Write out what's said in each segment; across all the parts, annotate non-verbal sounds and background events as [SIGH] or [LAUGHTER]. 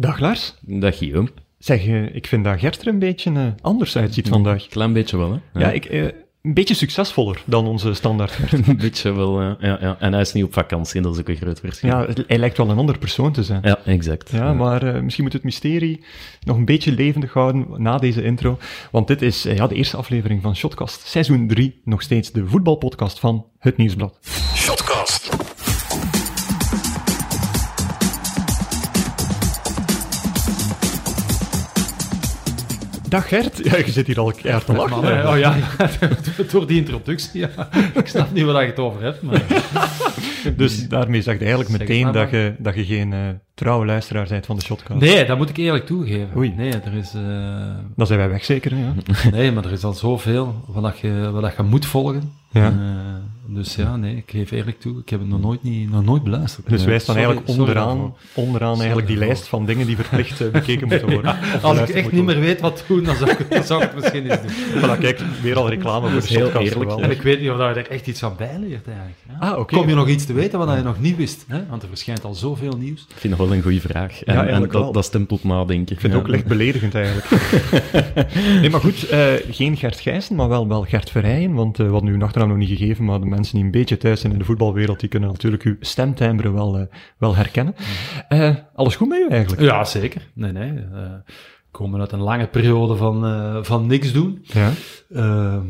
Dag Lars. Dag Guillaume. Zeg, eh, ik vind dat Gert er een beetje eh, anders uitziet vandaag. Klein beetje wel, hè? Ja, ik, eh, een beetje succesvoller dan onze standaard [LAUGHS] een beetje wel, ja, ja. En hij is niet op vakantie, dat is ook een groot verschil. Ja, hij lijkt wel een ander persoon te zijn. Ja, exact. Ja, maar eh, misschien moet het mysterie nog een beetje levendig houden na deze intro. Want dit is ja, de eerste aflevering van Shotcast, seizoen 3. Nog steeds de voetbalpodcast van Het Nieuwsblad. Shotcast. Dag Gert. Ja, je zit hier al keihard te lachen. Man, oh ja, [LAUGHS] door die introductie. Ja. Ik snap niet waar je het over hebt. Maar... Dus daarmee zeg je eigenlijk meteen maar, dat je, dat je geen eh, trouwe luisteraar bent van de Shotcast. Nee, dat moet ik eerlijk toegeven. Oei. Nee, er is, eh, Dan zijn wij weg zeker, hè, ja. nee, maar er is al zoveel wat, dat je, wat je moet volgen. Ja. Eh, dus ja, nee, ik geef eerlijk toe. Ik heb het nog nooit, niet, nog nooit beluisterd. Dus wij staan sorry- eigenlijk sorry onderaan, onderaan eigenlijk die lijst van dingen die verplicht eh, bekeken moeten [LAUGHS] worden. Als ik echt niet meer weet wat doen, dan zou ik, dan zou ik het misschien eens doen. [LAUGHS] Voilà, kijk, weer al reclame voor de heel Shotcast. eerlijk. En ik weet niet of dat je er echt iets van bijleert eigenlijk. Ja. Ah. Kom je nog iets te weten wat je nog niet wist? Hè? Want er verschijnt al zoveel nieuws. Ik vind het wel een goede vraag. En, en eigenlijk wel. dat, dat stemt tot nadenken. Ik vind het ook licht beledigend eigenlijk. [LAUGHS] nee, maar goed, eh, geen Gert Gijssen, maar wel, wel Gert Verrijen. Want eh we hadden uw achternaam nog niet gegeven, maar de mensen die een beetje thuis zijn in de voetbalwereld, die kunnen natuurlijk uw stemtimbre wel, eh, wel herkennen. Eh, alles goed met u eigenlijk? Ja, zeker. Nee, nee. eh, we komen uit een lange periode van, van niks doen. Ja. Ehm,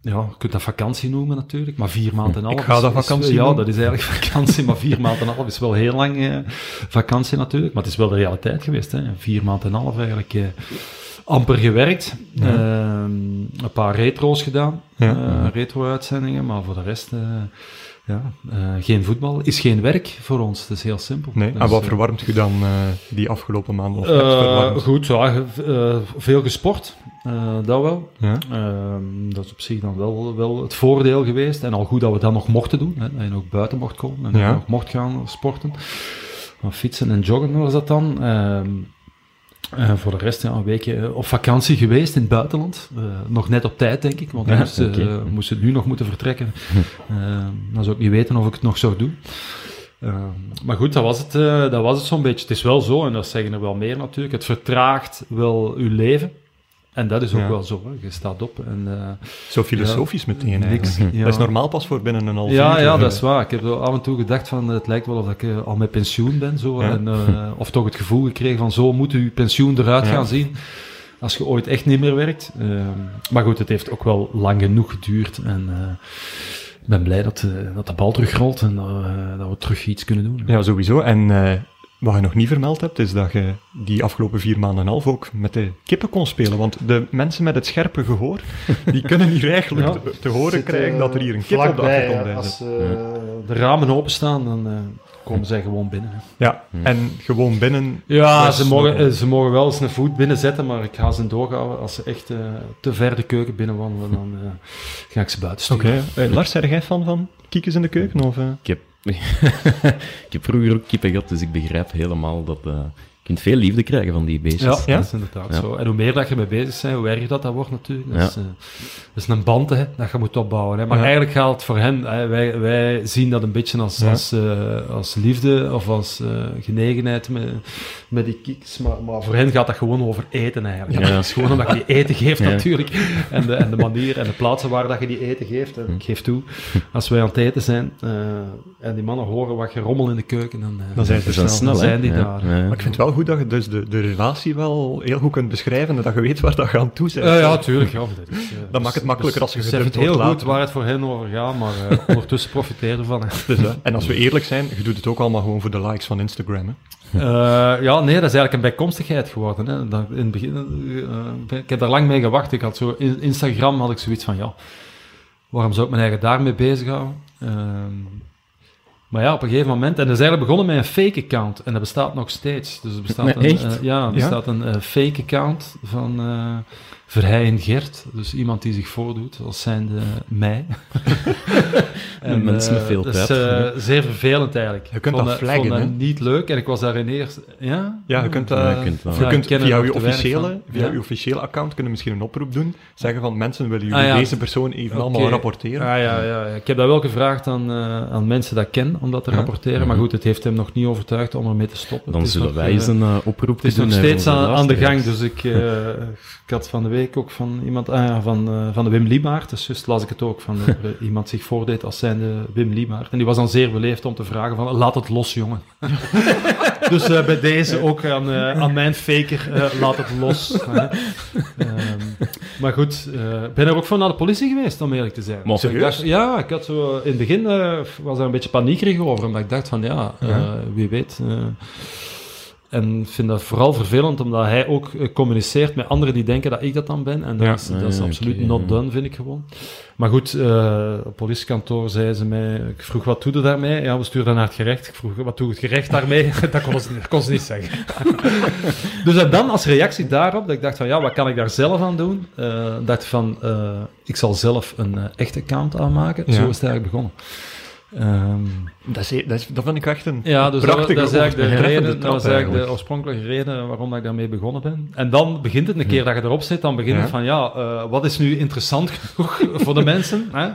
ja, je kunt dat vakantie noemen natuurlijk, maar vier maanden en half. Ik ga dat is- vakantie Ja, dat is eigenlijk [LAUGHS] vakantie, maar vier maanden en half is wel heel lang eh, vakantie natuurlijk. Maar het is wel de realiteit geweest, hè. Vier maanden en half eigenlijk eh, amper gewerkt. Ehm, een paar retro's gedaan, Ja. eh, retro-uitzendingen, maar voor de rest... eh, ja, eh, geen voetbal is geen werk voor ons. Het is heel simpel. Nee, Dus, en wat verwarmt u dan die afgelopen maanden? Of goed, ja, veel gesport, dat wel. Ja. Ehm, dat is op zich dan wel, wel het voordeel geweest. En al goed dat we dat nog mochten doen, hè, dat je nog buiten mocht komen en dat Ja. nog mocht gaan sporten. Maar fietsen en joggen was dat dan. Eh, voor de rest ja, een weekje eh, op vakantie geweest in het buitenland. Eh, nog net op tijd, denk ik, want we Ja, moesten, we moesten nu nog moeten vertrekken. Ehm, dan zou ik niet weten of ik het nog zou doen. Maar goed, dat was, het, dat was het zo'n beetje. Het is wel zo, en dat zeggen er wel meer natuurlijk, het vertraagt wel uw leven. En dat is ook Ja. wel zo. Hè. Je staat op en... eh, Zo filosofisch meteen Niks, [LAUGHS] ja. Dat is normaal pas voor binnen een half uur. ja, ja, eh, dat is waar. Ik heb af en toe gedacht van, het lijkt wel of ik eh, al met pensioen ben. Zo, Ja. en, eh, of toch het gevoel gekregen van, zo moet uw pensioen eruit Ja. gaan zien. Als je ooit echt niet meer werkt. Ehm, maar goed, het heeft ook wel lang genoeg geduurd. En ik ben blij dat, dat de bal terugrolt en dat, we- dat we terug iets kunnen doen. Ja, sowieso. En wat je nog niet vermeld hebt, is dat je die afgelopen vier maanden en een half ook met de kippen kon spelen. Want de mensen met het scherpe gehoor, die kunnen hier eigenlijk Ja. te, te horen Zit, krijgen dat er hier een kip op de achtergrond Als eh, de ramen openstaan, dan eh, komen zij gewoon binnen. hè. Ja, en gewoon binnen... Ja, ze mogen, nog- ze mogen wel eens een voet binnenzetten, maar ik ga ze doorhouden. Als ze echt eh, te ver de keuken binnenwandelen, dan eh, ga ik ze buiten Oké. sturen. Lars, ben jij fan van kiekjes in de keuken? Of, eh? [LAUGHS] Ik heb, vroeger ook kippen gehad, dus ik begrijp helemaal dat... eh, kunt veel liefde krijgen van die beestjes. Ja, Ja? dat is inderdaad Ja. zo. En hoe meer dat je mee bezig bent, hoe erger dat, dat wordt natuurlijk. Dat, Ja. is, eh, dat is een band hè, dat je moet opbouwen. Hè. Maar Ja. eigenlijk gaat het voor hen, hè, wij, wij zien dat een beetje als, Ja. als, eh, als liefde of als eh, genegenheid met, met die kiks. Maar, maar voor hen gaat dat gewoon over eten eigenlijk. Ja. Het is gewoon omdat je die eten geeft Ja. natuurlijk. En de, en de manier en de plaatsen waar dat je die eten geeft. En ik geef toe, als wij aan het eten zijn eh, en die mannen horen wat gerommel in de keuken, dan, Dan zijn ze snel, dan zijn die Ja, daar. ja. Maar ik vind het wel goed dat je dus de, de relatie wel heel goed kunt beschrijven en dat je weet waar dat aan toe bent. Ja, ja, tuurlijk. Ja, dat is, eh, Dan maakt het makkelijker als je gedumpt heel wordt goed later. waar het voor hen over gaat, maar eh, [LAUGHS] ondertussen profiteer ervan. Dus. En als we eerlijk zijn, je doet het ook allemaal gewoon voor de likes van Instagram. Hè? Eh, ja, nee, dat is eigenlijk een bijkomstigheid geworden. Hè. Dat, in het begin, ik heb daar lang mee gewacht. Ik had zo, in Instagram had ik zoiets van, ja, waarom zou ik mijn eigen daarmee bezighouden? Maar ja, op een gegeven moment, en dat is eigenlijk begonnen met een fake account, en dat bestaat nog steeds. Dus er bestaat Nee, een, eh, ja, er Ja? bestaat een eh, fake account van eh Verheyen Gert, dus iemand die zich voordoet als zijnde mij. [LAUGHS] En mensen met eh, veel dat is tijd. eh, zeer vervelend eigenlijk. Je kunt vond dat flaggen, vond hè? dat niet leuk, en ik was daarin eerst... Ja? Ja, je kunt, Ja, eh, je kunt wel. je via je officiële, via Ja. je officiële account kunnen misschien een oproep doen. Zeggen van mensen willen jullie Ah, ja. deze persoon even allemaal rapporteren. Ah, ja, ja, ja. Ik heb dat wel gevraagd aan, eh, aan mensen dat ik ken, om dat te Ja. rapporteren. Maar goed, het heeft hem nog niet overtuigd om ermee te stoppen. Dan zullen nog, wij eens een oproep Het is doen nog steeds aan, aan de gang, dus ik, [LAUGHS] ik had van de week ook van iemand, ah van, eh, van de Wim Liemaert, dus juist las ik het ook, van er, [LAUGHS] eh, iemand zich voordeed als zijnde Wim Liemaert. En die was dan zeer beleefd om te vragen van, laat het los, jongen. [LAUGHS] dus eh, bij deze ook aan, eh, aan mijn faker, eh, laat het los. [LAUGHS] Ehm, maar goed, eh, ik ben er ook van naar de politie geweest, om eerlijk te zijn. Dus ik serieus? dacht, ja, ik had zo, in het begin eh, was er een beetje paniekerig over, omdat ik dacht van, ja, eh, Ja. wie weet... en ik vind dat vooral vervelend, omdat hij ook eh, communiceert met anderen die denken dat ik dat dan ben. En dat Ja. is, dat Ah, is ja, absoluut not ja. done, vind ik gewoon. Maar goed, eh, op politiekantoor zei ze mij... Ik vroeg, wat doe je daarmee? Ja, we sturen naar het gerecht. Ik vroeg, wat doet het gerecht daarmee? [LAUGHS] dat kon ze, dat kon ze niet zeggen. [LAUGHS] dus en dan, als reactie daarop, dat ik dacht van, ja, wat kan ik daar zelf aan doen? Eh dacht van, eh, ik zal zelf een echt account aanmaken. Ja. Zo is het eigenlijk begonnen. Ehm, Dat, is, dat, is, dat vind ik echt een ja, dus dat, prachtige dat is eigenlijk de reden, dat was trap eigenlijk de oorspronkelijke reden waarom dat ik daarmee begonnen ben. En dan begint het, een keer dat je erop zit, dan begint het van, ja, eh, wat is nu interessant genoeg [LAUGHS] voor de mensen? Hè?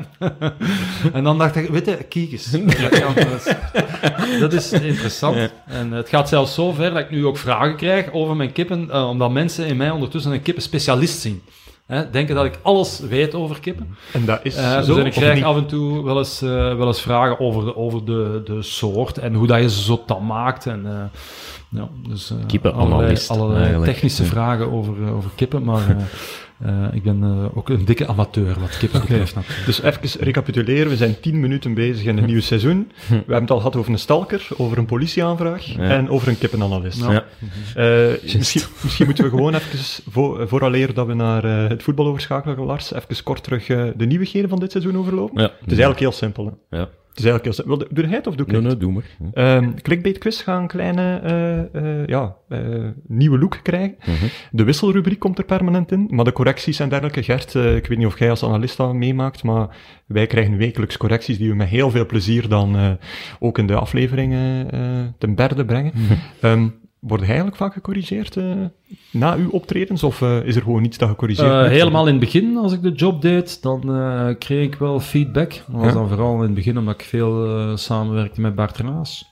[LAUGHS] en dan dacht ik, weet je, kijk eens. [LAUGHS] Dat, dat, is, dat is interessant. Ja. En het gaat zelfs zo ver dat ik nu ook vragen krijg over mijn kippen, eh, omdat mensen in mij ondertussen een kippenspecialist zien. Hè, denken dat ik alles weet over kippen. En dat is Eh, zo, dus ik krijg niet? af en toe wel eens, eh, wel eens vragen over, de, over de, de soort en hoe dat je ze zo tam maakt. En, eh, ja, dus, eh, Kippenanalist, allerlei, allerlei technische Ja. vragen over, over kippen, maar [LAUGHS] eh, ik ben eh, ook een dikke amateur wat kippen betreft. natuurlijk. Dus even recapituleren, we zijn tien minuten bezig in het nieuwe seizoen. [LAUGHS] We hebben het al gehad over een stalker, over een politieaanvraag Ja. en over een kippenanalist. Ja. Ja. Eh, misschien, misschien moeten we gewoon even, voor, vooraleer dat we naar eh, het voetbal overschakelen, Lars, even kort terug eh, de nieuwigheden van dit seizoen overlopen. Ja. Het is eigenlijk heel simpel. Hè? Ja. Het is eigenlijk heel simpel. Wil- Doe jij het of doe ik Nee, het? nee, doe maar. Hm. Ehm, clickbait quiz gaat een kleine eh, eh, ja, eh, nieuwe look krijgen. Mhm. De wisselrubriek komt er permanent in, maar de correcties en dergelijke. Gert, ik weet niet of jij als analist dat meemaakt, maar wij krijgen wekelijks correcties die we met heel veel plezier dan ook in de afleveringen ten berde brengen. Ehm, Wordt eigenlijk vaak gecorrigeerd na uw optredens, of eh, is er gewoon niets dat gecorrigeerd worden? helemaal in het begin, als ik de job deed, dan eh, kreeg ik wel feedback. Dat was Ja. dan vooral in het begin omdat ik veel samenwerkte met Bart Raas.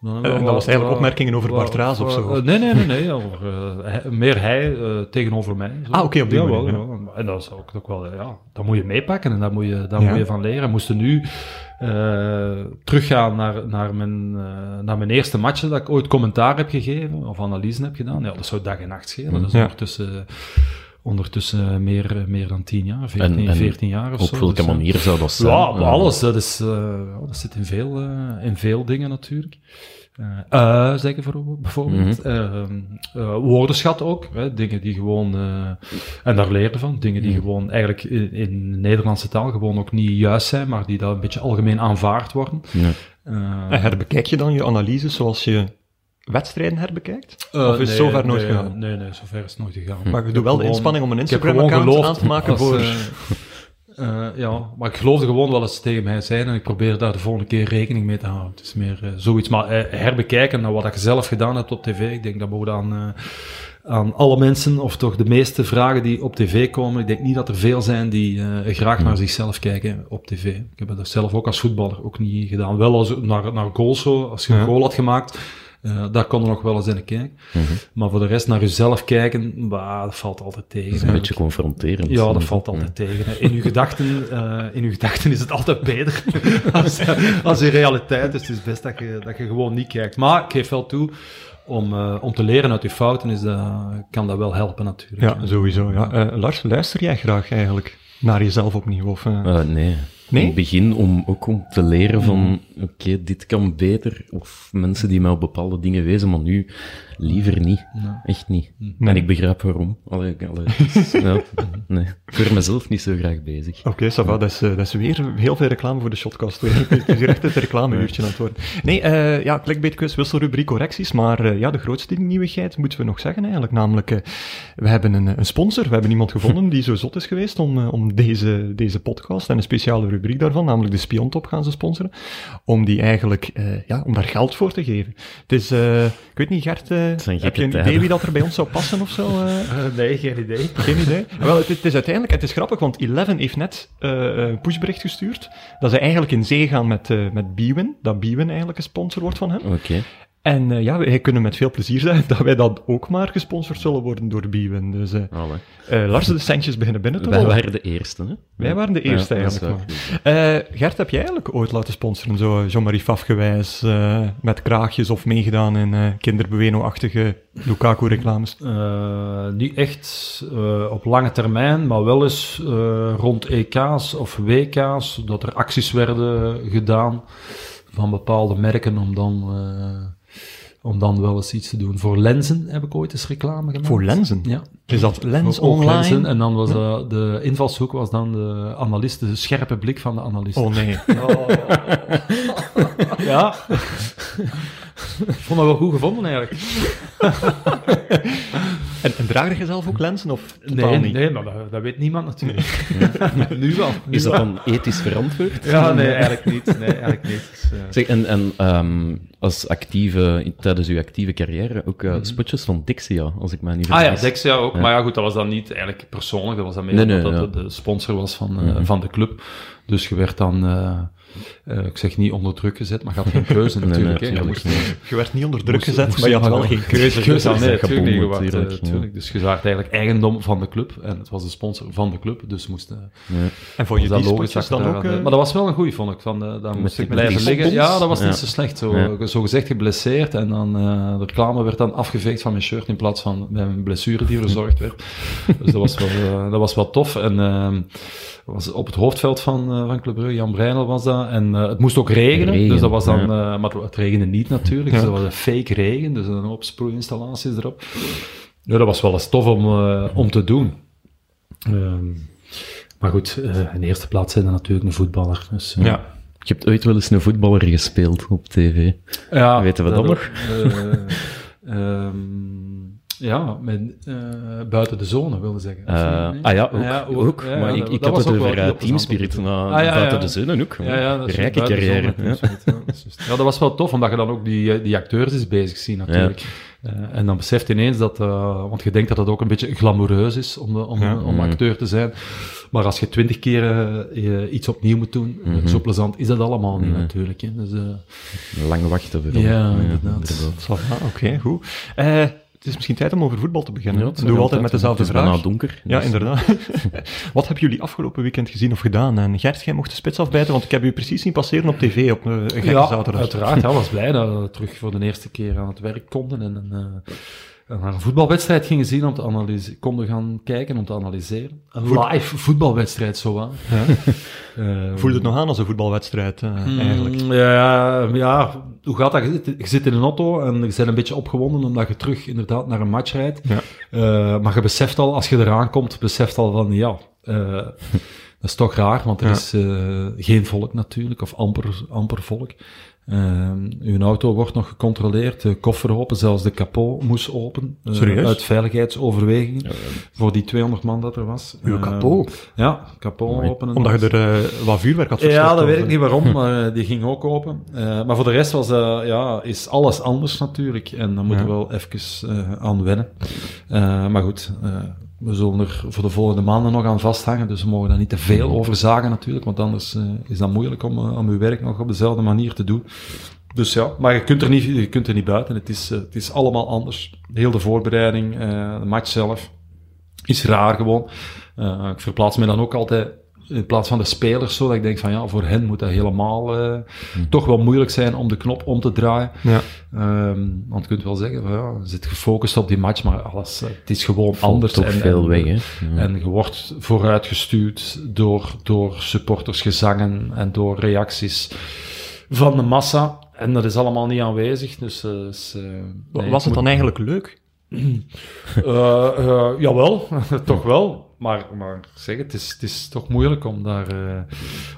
Dan dat wel- was eigenlijk wel- opmerkingen over wel- Bart Raas of zo? nee, nee, nee, nee. Over, hij- meer hij tegenover mij. zo. Ah, oké, op die manier, jawel. En dat is ook, ook wel, ja, dat moet je meepakken en daar moet je, daar moet je van leren. Moesten nu teruggaan naar, naar, mijn, naar mijn eerste matchen dat ik ooit commentaar heb gegeven, of analyse heb gedaan. Ja, dat zou dag en nacht schelen. Dat is Ja. ondertussen, ondertussen meer, meer dan 10 jaar, 14, En- en 14 jaar of Op zo. welke Dus, eh, manier zou dat zijn? ja, alles. Dat, is, eh, ja, dat zit in veel, eh, in veel dingen natuurlijk. Eh eh, zeggen voor, bijvoorbeeld. Mhm. Eh, eh, woordenschat ook. Hè, dingen die gewoon... eh, en daar leren van. Dingen die Mhm. gewoon eigenlijk in, in de Nederlandse taal gewoon ook niet juist zijn, maar die dan een beetje algemeen aanvaard worden. ja. Eh, En herbekijk je dan je analyses zoals je wedstrijden herbekijkt? eh, of is het nee, zover nooit nee, gegaan? Nee, nee, zover is het nooit gegaan. Maar je Ik doet wel heb de inspanning om een ik heb Instagram-account aan te maken als, voor... eh, eh, ja, maar ik geloofde gewoon wel eens tegen mij zijn en ik probeer daar de volgende keer rekening mee te houden. Het is meer zoiets, maar herbekijken naar wat je zelf gedaan hebt op tv, ik denk dat moet aan, aan alle mensen, of toch de meeste vragen die op tv komen, ik denk niet dat er veel zijn die graag naar zichzelf kijken op tv. Ik heb dat zelf ook als voetballer ook niet gedaan. Wel als, naar, naar goals zo, als je een goal had gemaakt, eh, daar kon er nog wel eens in kijken. Mhm. Maar voor de rest naar jezelf kijken, bah, dat valt altijd tegen. Dat is een beetje confronterend. Ja, dat valt altijd tegen. hè. In uw gedachten, eh, in uw gedachten is het altijd beter [LAUGHS] als, als in realiteit. Dus het is best dat je, dat je gewoon niet kijkt. Maar ik geef wel toe, om, eh, om te leren uit je fouten is dat, kan dat wel helpen natuurlijk. Ja, sowieso. Ja. Eh, Lars, luister jij graag eigenlijk naar jezelf opnieuw? Of, nee. Nee? In het begin om ook om te leren van, oké, dit kan beter. Of mensen die mij op bepaalde dingen wezen, maar nu liever niet. Echt niet. Nee. En ik begrijp waarom. Allee, allee, [LAUGHS] nee. Voor mezelf niet zo graag bezig. Oké, va. Dat is, eh, dat is weer heel veel reclame voor de shotcast. Het is hier echt het reclameuurtje aan het worden. Nee, eh, ja, clickbait quiz, wisselrubriek correcties. Maar eh, ja, de grootste nieuwigheid moeten we nog zeggen eigenlijk. Namelijk, eh, we hebben een, een sponsor. We hebben iemand gevonden die zo zot is geweest om, om deze, deze podcast en een speciale rubriek daarvan, namelijk de Spiontop gaan ze sponsoren. Om die eigenlijk, eh, ja, om daar geld voor te geven. Het is, eh, ik weet niet Gert, heb gekke je een idee wie dat er bij ons zou passen of zo? [LAUGHS] eh? Eh, nee, geen idee. Geen idee. [LAUGHS] Wel, het, het is uiteindelijk, het is grappig, want Eleven heeft net eh, een pushbericht gestuurd dat ze eigenlijk in zee gaan met, eh met Bwin, dat Bwin eigenlijk een sponsor wordt van hen. Oké. En eh, ja, wij kunnen met veel plezier zeggen dat wij dan ook maar gesponsord zullen worden door Bwin. Dus eh, eh, Lars, de centjes beginnen binnen te Wij rollen. waren de eerste, hè? Wij waren de eerste Ja, eigenlijk. Eh, Gert, heb jij eigenlijk ooit laten sponsoren, zo Jean-Marie Faf-gewijs, met kraagjes of meegedaan in eh kinderbueno-achtige Lukaku-reclames? Eh, niet echt eh, op lange termijn, maar wel eens eh, rond EK's of WK's, dat er acties werden gedaan van bepaalde merken om dan, eh, om dan wel eens iets te doen. Voor lenzen heb ik ooit eens reclame gemaakt. Voor lenzen? Ja. Is dat lens Ook online? lenzen. En dan was dat de invalshoek was dan de analist, de scherpe blik van de analist. Oh nee. [LAUGHS] Ja. [LAUGHS] Ik vond dat wel goed gevonden eigenlijk. [LAUGHS] En, en draag je zelf ook lenzen of Nee, niet? nee, maar dat, dat weet niemand natuurlijk. [LAUGHS] nu wel. nu Is dat wel. dan ethisch verantwoord? Ja, nee, eigenlijk niet. Nee, eigenlijk niet. Dus, eh, Zeg, en, en ehm, als actieve, tijdens uw actieve carrière ook eh, spotjes van Dixia, als ik mij niet Mhm. Ah ja, vergis. Dexia ook. Ja. Maar ja, goed, dat was dan niet eigenlijk persoonlijk. Dat was dan meer Nee, nee, omdat ja. dat de, de sponsor was van, eh, Mhm. van de club. Dus je werd dan, eh, ik zeg niet onder druk gezet, maar je had geen keuze [LAUGHS] Nee, natuurlijk. nee. Je moest, niet. Je werd niet onder druk Moest- gezet, moest maar je had wel geen keuze. Keuze, Dus, nee, natuurlijk. eh, natuurlijk. Dus je werd eigenlijk eigendom van de club. En het was de sponsor van de club. Dus moest, eh, Ja. En vond je die logisch spotjes dan daar ook... Maar dat was wel een goeie, vond ik. Van, eh, dan moest ik met blijven liggen. Ja, dat was Ja. niet zo slecht. Zo, Ja. zo gezegd geblesseerd. En dan eh, de reclame werd dan afgeveegd van mijn shirt in plaats van bij een blessure die verzorgd werd. dus dat was wel, eh, dat was wel tof. En ehm, was op het hoofdveld van, eh, van Club Brugge, Jan Breinel was dat. En eh, het moest ook regenen. Regen, dus dat was dan, ja. eh, maar het regende niet natuurlijk. Dus dat was een fake regen. Dus een hoop sproeiinstallaties erop. Ja, dat was wel eens tof om, om te doen. Ehm, maar goed, in de eerste plaats zijn er natuurlijk een voetballer. Dus, ja. Je hebt ooit wel eens een voetballer gespeeld op tv. ja, Weten we dat nog? eh, ehm, ja, met, eh, buiten de zone wilde zeggen. Eh, ah ja, ook. Ja, ook. ja, maar ik, ik dat had was het ook wel over uh, Teamspirit, Ah, ja, buiten ja. de zinnen ook. Ja, ja, dat is Rijke carrière. zone, ja. ja, dat. Ja, was wel tof, omdat je dan ook die, eh, die acteurs is bezig ziet natuurlijk. Eh, en dan beseft je ineens dat, eh, want je denkt dat het ook een beetje glamoureus is om, de, om, Ja. om Mm. acteur te zijn. Maar als je twintig keer iets opnieuw moet doen, Mhm. zo plezant is dat allemaal niet Nee. natuurlijk. Hè. Dus, eh, Lang wachten vooral. Ja, inderdaad. Oké, goed. Eh, het is misschien tijd om over voetbal te beginnen. Ja, doen we altijd met dezelfde Het is vraag. donker. Ja, dus- inderdaad. [LAUGHS] Wat hebben jullie afgelopen weekend gezien of gedaan? En Gert, jij mocht de spits afbijten, want ik heb u precies zien passeren op tv op eh, een gekke ja, zaterdag. uiteraard. Ja, [LAUGHS] was blij dat we terug voor de eerste keer aan het werk konden en een, eh, naar een voetbalwedstrijd gingen zien om te analyseren, konden gaan kijken om te analyseren. Een Voet- live voetbalwedstrijd, zo aan. Ja. [LAUGHS] Eh, Voelt het nog aan als een voetbalwedstrijd, eh, Mm, eigenlijk? Ja, ja, hoe gaat dat? Je zit, in een auto en je bent een beetje opgewonden omdat je terug inderdaad naar een match rijdt. Ja. Eh, maar je beseft al, als je eraan komt, beseft al van ja, eh, [LAUGHS] dat is toch raar, want er Ja. is eh, geen volk natuurlijk, of amper, amper volk. Eh, uw auto wordt nog gecontroleerd, de koffer open, zelfs de kapot moest open. Serieus? Uit veiligheidsoverwegingen, voor die 200 man dat er was. Uw kapot? Ja, kapot openen. Omdat je er eh, wat vuurwerk had? Ja, dat weet ik eh? niet waarom, [LAUGHS] maar die ging ook open. Maar voor de rest was, ja, is alles anders natuurlijk. En dan moeten we wel even aan wennen. Maar goed, we zullen er voor de volgende maanden nog aan vasthangen. Dus we mogen daar niet te veel over zagen natuurlijk. Want anders eh, is dat moeilijk om, eh, om uw werk nog op dezelfde manier te doen. Dus ja, maar je kunt er niet, je kunt er niet buiten. Het is, eh, het is allemaal anders. Heel de voorbereiding, de match zelf, is raar gewoon. Ik verplaats me dan ook altijd in plaats van de spelers zo, dat ik denk van ja, voor hen moet dat helemaal eh, toch wel moeilijk zijn om de knop om te draaien. Ja. Ehm, want je kunt wel zeggen, van, ja, je zit gefocust op die match, maar alles, eh, het is gewoon Valt anders. toch veel weg, hè. Ja. En je wordt vooruitgestuurd door, door supportersgezangen en door reacties van de massa. En dat is allemaal niet aanwezig. Dus, eh, is, eh, nee, Was het moet- dan eigenlijk leuk? [CLEARS THROAT] eh, eh, jawel, [LAUGHS] toch wel. Maar, maar zeg, het is, het is toch moeilijk om daar, eh,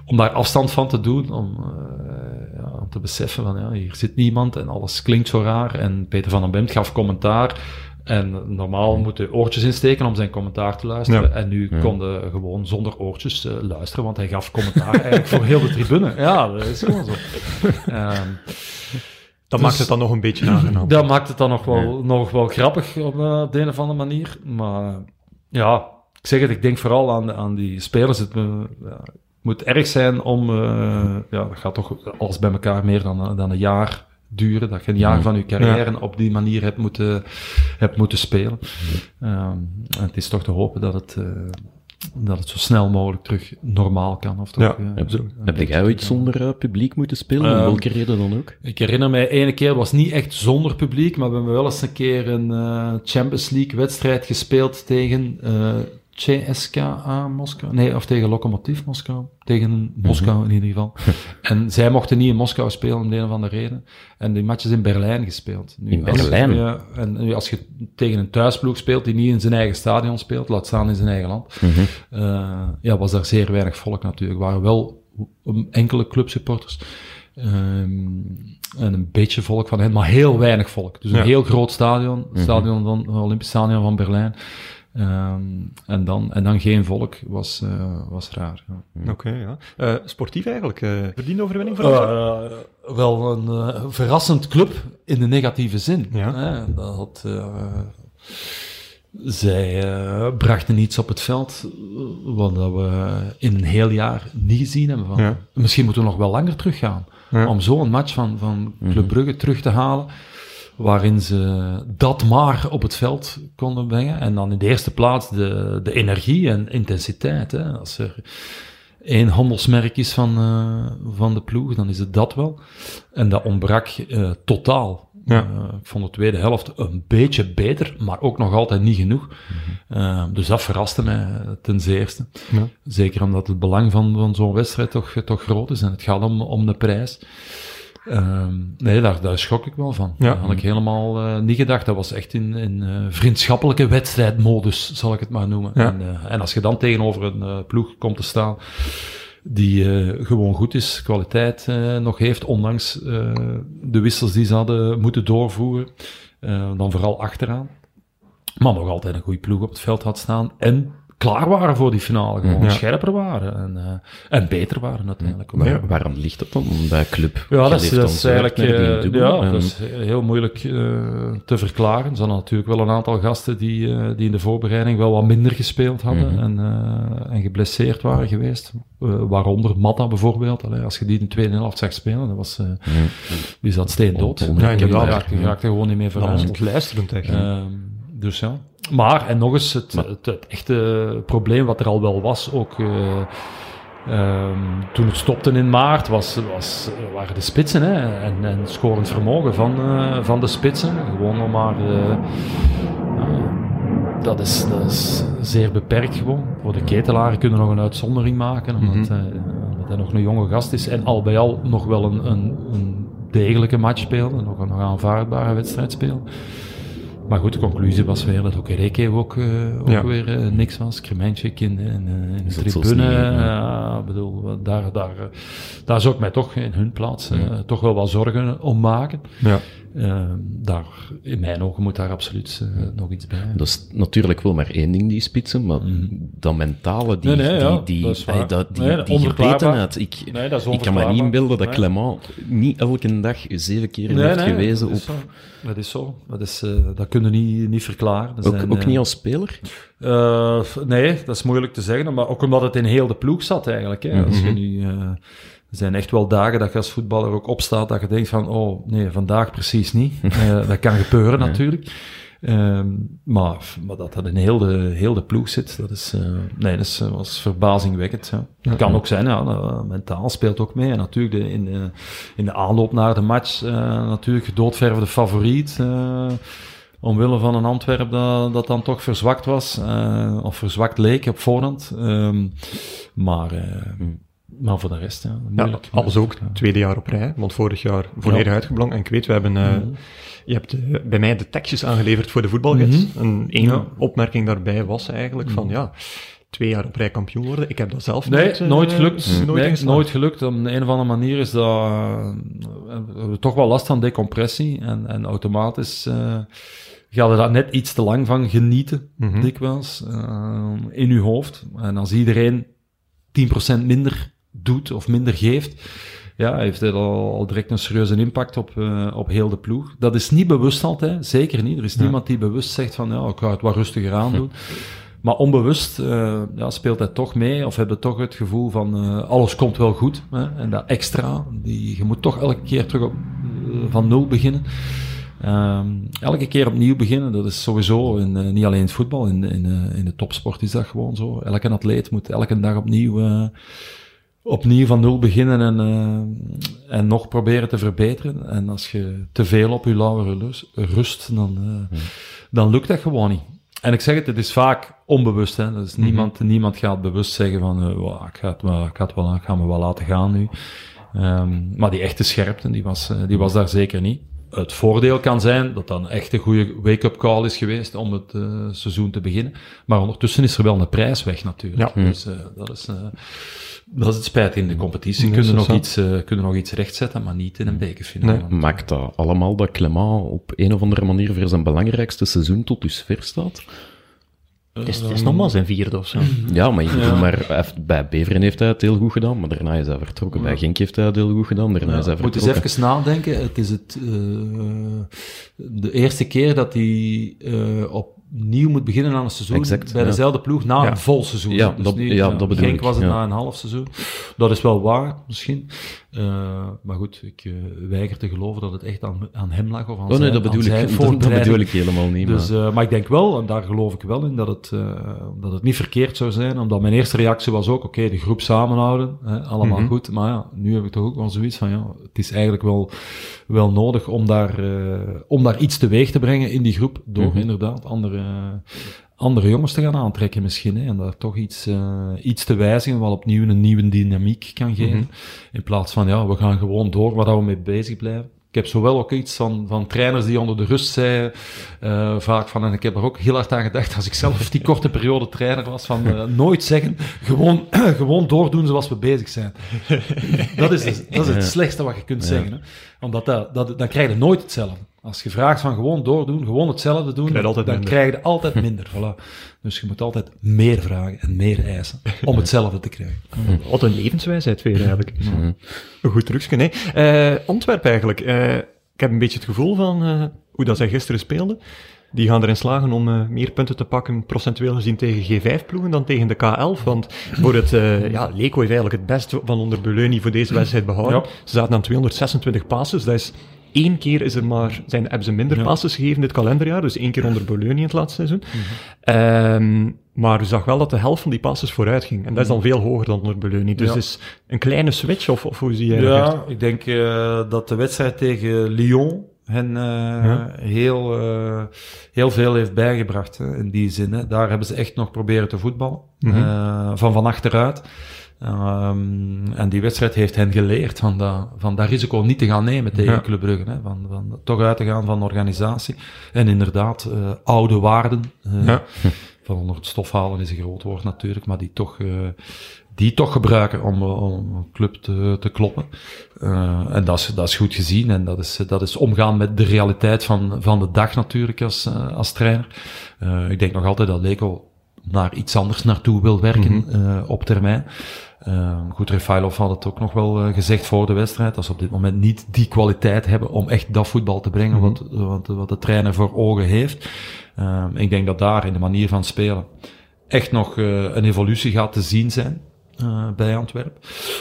om daar afstand van te doen. Om, eh, ja, om te beseffen van ja, hier zit niemand en alles klinkt zo raar. En Peter van den Bemt gaf commentaar. En normaal moeten oortjes insteken om zijn commentaar te luisteren. Ja. En nu Ja. konden gewoon zonder oortjes eh, luisteren, want hij gaf commentaar eigenlijk voor heel de tribune. [LAUGHS] Ja, dat is gewoon zo. [LAUGHS] Ehm, Dat Dus- maakt het dan nog een beetje aangenaam. Dat maakt het dan nog wel, nog wel grappig op, op de een of andere manier. Maar ja, ik zeg het, ik denk vooral aan, aan die spelers. Het ja, het moet erg zijn om, eh, ja, dat gaat toch alles bij elkaar meer dan, dan een jaar duren. Dat je een jaar Mhm. van je carrière op die manier hebt moeten, hebt moeten spelen. Ehm, het is toch te hopen dat het, eh, dat het zo snel mogelijk terug normaal kan. Of toch, Ja, eh, Heb, jij ooit zonder eh, publiek moeten spelen? Om Ehm, welke reden dan ook? Ik herinner mij, ene keer was niet echt zonder publiek, maar we hebben wel eens een keer een eh, Champions League wedstrijd gespeeld tegen eh CSKA Moskou. Nee, of tegen Lokomotiv Moskou. Tegen Moskou in ieder geval. [LAUGHS] en zij mochten niet in Moskou spelen om de een of andere reden. En die match is in Berlijn gespeeld. Nu, In Berlijn? ja, en nu als je tegen een thuisploeg speelt die niet in zijn eigen stadion speelt, laat staan in zijn eigen land, Mhm. eh, ja, was daar zeer weinig volk natuurlijk. Er waren wel enkele clubsupporters. Ehm, en een beetje volk van hen, maar heel weinig volk. Dus een Ja. heel groot stadion, Mhm. stadion van, Olympisch Stadion van Berlijn. Ehm, en, dan, en dan geen volk was, eh, was raar. Ja. Oké, ja. Eh, sportief eigenlijk, eh verdiende overwinning voor ons? Eh, wel een eh, verrassend club in de negatieve zin. Ja. Hè, dat had, eh, zij brachten iets op het veld wat we in een heel jaar niet gezien hebben. Van. Ja. Misschien moeten we nog wel langer teruggaan. Ja. Om zo'n match van, van Club Brugge terug te halen. Waarin ze dat maar op het veld konden brengen. En dan in de eerste plaats de, de energie en intensiteit. Hè. Als er één handelsmerk is van, eh, van de ploeg, dan is het dat wel. En dat ontbrak eh, totaal. Ja. Eh, ik vond de tweede helft een beetje beter, maar ook nog altijd niet genoeg. Eh, dus dat verraste mij ten zeerste. Ja. Zeker omdat het belang van, van zo'n wedstrijd toch, toch groot is en het gaat om, om de prijs. Ehm, nee, daar, daar schrok ik wel van. Ja. Dat had ik helemaal eh, niet gedacht. Dat was echt in, in eh, vriendschappelijke wedstrijdmodus, zal ik het maar noemen. Ja. En, eh, en als je dan tegenover een ploeg komt te staan die gewoon goed is, kwaliteit nog heeft, ondanks de wissels die ze hadden moeten doorvoeren, dan vooral achteraan. Maar nog altijd een goede ploeg op het veld had staan en klaar waren voor die finale, gewoon Ja. scherper waren en, eh, en beter waren uiteindelijk. ook. Waar, Waarom ligt dat dan bij club? Ja, dat is, dat is eigenlijk die eh, ja, en- dat is heel moeilijk eh, te verklaren. Er zijn natuurlijk wel een aantal gasten die, eh, die in de voorbereiding wel wat minder gespeeld hadden Mhm. en, eh, en geblesseerd waren geweest. Eh, waaronder Matta bijvoorbeeld. Allee, als je die in de tweede helft zag spelen, dat was, eh, die zat steendood. Ja, Die inderdaad. raakte, raakte gewoon niet meer Dat was vooruit. ontluisterend echt. Ehm, dus ja. Maar, en nog eens, het, het, het echte probleem wat er al wel was, ook eh, ehm, toen het stopte in maart, was, was, waren de spitsen hè, en, en scorend vermogen van, eh, van de spitsen. Gewoon nog maar... eh, dat, is, dat is zeer beperkt gewoon. Voor de ketelaren kunnen nog een uitzondering maken, omdat, Mhm. hij, omdat hij nog een jonge gast is en al bij al nog wel een, een, een degelijke match speelde, nog een nog aanvaardbare wedstrijd speelde. Maar goed, de conclusie was weer dat ook Reke ook, eh, ook Ja. weer eh, niks was. Krementjik in, de- in, de- in de dat zo tribune. ja. bedoel, daar, daar, eh, daar zou ik mij toch in hun plaats eh, toch wel wat zorgen om maken. Ja. Eh, daar, in mijn ogen moet daar absoluut eh, nog iets bij. Dat is natuurlijk wel maar één ding, die spitsen, maar dat mentale, die, Mhm. Nee, ja, die, die, dat dat, die, Nee, dat die gebetenheid. Ik, ik kan me niet inbeelden dat. Clement niet elke dag zeven keer heeft gewezen dat op... zo. Dat is zo. Dat, is, eh, dat kunnen we niet, niet verklaren. Er Ook, zijn, ook eh, niet als speler? Eh, nee, dat is moeilijk te zeggen, maar ook omdat het in heel de ploeg zat eigenlijk. Hè. Als je nu, eh, er zijn echt wel dagen dat je als voetballer ook opstaat dat je denkt van, oh nee, vandaag precies niet. [LAUGHS] Eh, dat kan gebeuren natuurlijk. Ehm, maar, maar dat dat in heel de, heel de ploeg zit, dat is, eh, nee, dat is, eh, was verbazingwekkend. Ja. Het kan ook zijn, ja, dat, mentaal speelt ook mee. En natuurlijk de, in, de, in de aanloop naar de match, natuurlijk gedoodverfde favoriet. omwille van een Antwerp dat, dat dan toch verzwakt was, of verzwakt leek op voorhand. Ehm, maar, eh, maar voor de rest, ja, Ja, alles ook Ja. tweede jaar op rij, want vorig jaar volledig uitgeblonken. En ik weet, we hebben, eh, Mhm. je hebt eh, bij mij de tekstjes aangeleverd voor de voetbalgids. En één Ja. opmerking daarbij was eigenlijk van, ja, twee jaar op rij kampioen worden. Ik heb dat zelf Nee, nooit, eh, nooit gelukt. Nooit, nee, nooit gelukt. Op een of andere manier is dat... we toch wel last van decompressie. En, en automatisch ga je daar net iets te lang van genieten, Mhm. dikwijls, in je hoofd. En als iedereen 10% minder doet of minder geeft, ja, heeft het al, al direct een serieuze impact op, uh, op heel de ploeg. Dat is niet bewust altijd, zeker niet. Er is niemand die bewust zegt van, ja, ik ga het wat rustiger aan doen. Maar onbewust uh, ja, speelt hij toch mee, of hebben toch het gevoel van uh, alles komt wel goed. Hè? En dat extra, die, je moet toch elke keer terug op, van nul beginnen. Um, elke keer opnieuw beginnen, dat is sowieso, in, uh, niet alleen in het voetbal, in, in, uh, in de topsport is dat gewoon zo. Elke atleet moet elke dag opnieuw, uh, opnieuw van nul beginnen en, en nog proberen te verbeteren. En als je te veel op je lauwe rust, dan, hmm. dan lukt dat gewoon niet. En ik zeg het, het is vaak onbewust. Hè? Dus mm -hmm. niemand, niemand gaat bewust zeggen van, wow, ik, ga het wel, ik, ga het wel, ik ga me wel laten gaan nu. Um, maar die echte scherpte, die was, die was daar zeker niet het voordeel kan zijn dat dan echt een goede wake-up call is geweest om het uh, seizoen te beginnen. Maar ondertussen is er wel een prijs weg natuurlijk. Ja. Dus uh, dat, is, uh, dat is het spijt in de competitie. Nee, kunnen, nog iets, kunnen nog iets rechtzetten, maar niet in een bekerfinale. Nee. Maakt dat allemaal dat Clement op een of andere manier voor zijn belangrijkste seizoen tot dusver staat? Het is, het is nog maar zijn vierde of zo. Ja, maar, ja. maar bij Beveren heeft hij het heel goed gedaan, maar daarna is hij vertrokken. Bij Genk heeft hij het heel goed gedaan, daarna ja. is hij vertrokken. Moet eens even nadenken. Het is het, uh, de eerste keer dat hij uh, opnieuw moet beginnen aan een seizoen exact, bij dezelfde ploeg na een vol seizoen. Ja, dus dat, ja, dat bedoel ik. was het na een half seizoen. Dat is wel waar, misschien. Uh, maar goed, ik uh, weiger te geloven dat het echt aan, aan hem lag of aan oh, nee, zijn, dat bedoel, aan ik, [LAUGHS] dat, dat bedoel ik helemaal niet. Dus, maar. Uh, maar ik denk wel, en daar geloof ik wel in, dat het, dat het niet verkeerd zou zijn. Omdat mijn eerste reactie was ook, oké, okay, de groep samenhouden, hè, allemaal mm -hmm. goed. Maar ja, nu heb ik toch ook wel zoiets van, ja, het is eigenlijk wel, wel nodig om daar, om daar iets teweeg te brengen in die groep. Door mm -hmm. inderdaad andere, andere jongens te gaan aantrekken misschien. Hè, en daar toch iets, uh, iets te wijzigen wat opnieuw een nieuwe dynamiek kan geven. Mm -hmm. In plaats van, ja, we gaan gewoon door waar we mee bezig blijven. Ik heb zowel ook iets van, van trainers die onder de rust zeiden, uh, vaak van, en ik heb er ook heel hard aan gedacht, als ik zelf die korte periode trainer was, van uh, [LAUGHS] nooit zeggen, gewoon, [CLEARS THROAT] gewoon doordoen zoals we bezig zijn. dat is, het, dat is het slechtste wat je kunt ja. zeggen. Hè? Omdat dat, dat, dan krijg je nooit hetzelfde. Als je vraagt van gewoon doordoen, gewoon hetzelfde doen, krijg dan minder. krijg je altijd [LAUGHS] minder. voilà. Dus je moet altijd meer vragen en meer eisen om hetzelfde te krijgen. [LAUGHS] Wat een levenswijsheid weer eigenlijk. Mm. Een goed trucje, nee. Uh, Antwerp eigenlijk. Uh, ik heb een beetje het gevoel van uh, hoe dat zij gisteren speelden. Die gaan erin slagen om uh, meer punten te pakken, procentueel gezien, tegen G5-ploegen dan tegen de K11. Want voor het, uh, ja, Leco heeft eigenlijk het beste van onder Beleuni voor deze wedstrijd behouden. Ja. Ze zaten aan 226 passes, dat is Eén keer is er maar, zijn, hebben ze minder ja. passes gegeven dit kalenderjaar, dus één keer onder Bologne in het laatste seizoen. Mm -hmm. um, maar u zag wel dat de helft van die passes vooruit ging. En dat is dan veel hoger dan onder Bologne. Dus ja. is een kleine switch, of, of hoe zie jij dat? Ja, ik denk uh, dat de wedstrijd tegen Lyon hen uh, ja. heel, uh, heel veel heeft bijgebracht, hè, in die zin. Hè. Daar hebben ze echt nog proberen te voetballen, mm -hmm. van van achteruit. Um, en die wedstrijd heeft hen geleerd van dat, van dat risico niet te gaan nemen tegen ja. Club Brugge. Hè, van, van toch uit te gaan van organisatie. En inderdaad, uh, oude waarden. Uh, ja. Van onder het stof halen is een groot woord natuurlijk, maar die toch, uh, die toch gebruiken om, om een club te, te kloppen. en dat is, dat is goed gezien en dat is, dat is omgaan met de realiteit van, van de dag natuurlijk als, als trainer. ik denk nog altijd dat Leko naar iets anders naartoe wil werken mm -hmm. op termijn. Uh, goed, Refailov had het ook nog wel uh, gezegd voor de wedstrijd, dat ze op dit moment niet die kwaliteit hebben om echt dat voetbal te brengen mm -hmm. wat, wat, wat de trainer voor ogen heeft. Uh, ik denk dat daar in de manier van spelen echt nog een evolutie gaat te zien zijn. Uh, bij Antwerpen.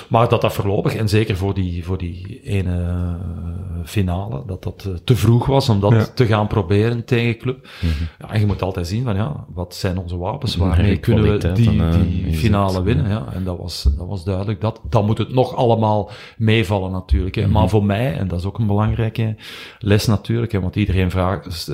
Maar dat dat voorlopig, en zeker voor die, voor die ene uh, finale, dat dat uh, te vroeg was om dat ja. te gaan proberen tegen club. Mm -hmm. ja, en je moet altijd zien van, ja, wat zijn onze wapens? Waarmee kunnen we die, die finale winnen? Ja. En dat was, dat was duidelijk. Dat, dan moet het nog allemaal meevallen natuurlijk. Hè. Mm -hmm. Maar voor mij, en dat is ook een belangrijke les natuurlijk, hè, want iedereen vraagt,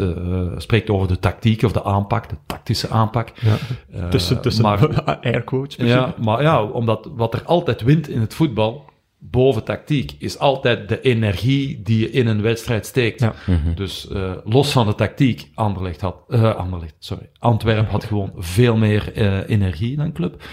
spreekt over de tactiek of de aanpak, de tactische aanpak. Ja. tussen tussen maar, [LAUGHS] airquotes. Ja, maar ja, omdat wat er altijd wint in het voetbal, boven tactiek, is altijd de energie die je in een wedstrijd steekt. Ja. Mm -hmm. Dus uh, los van de tactiek, Anderlecht had, uh, Anderlecht, sorry, Antwerp had gewoon veel meer uh, energie dan club.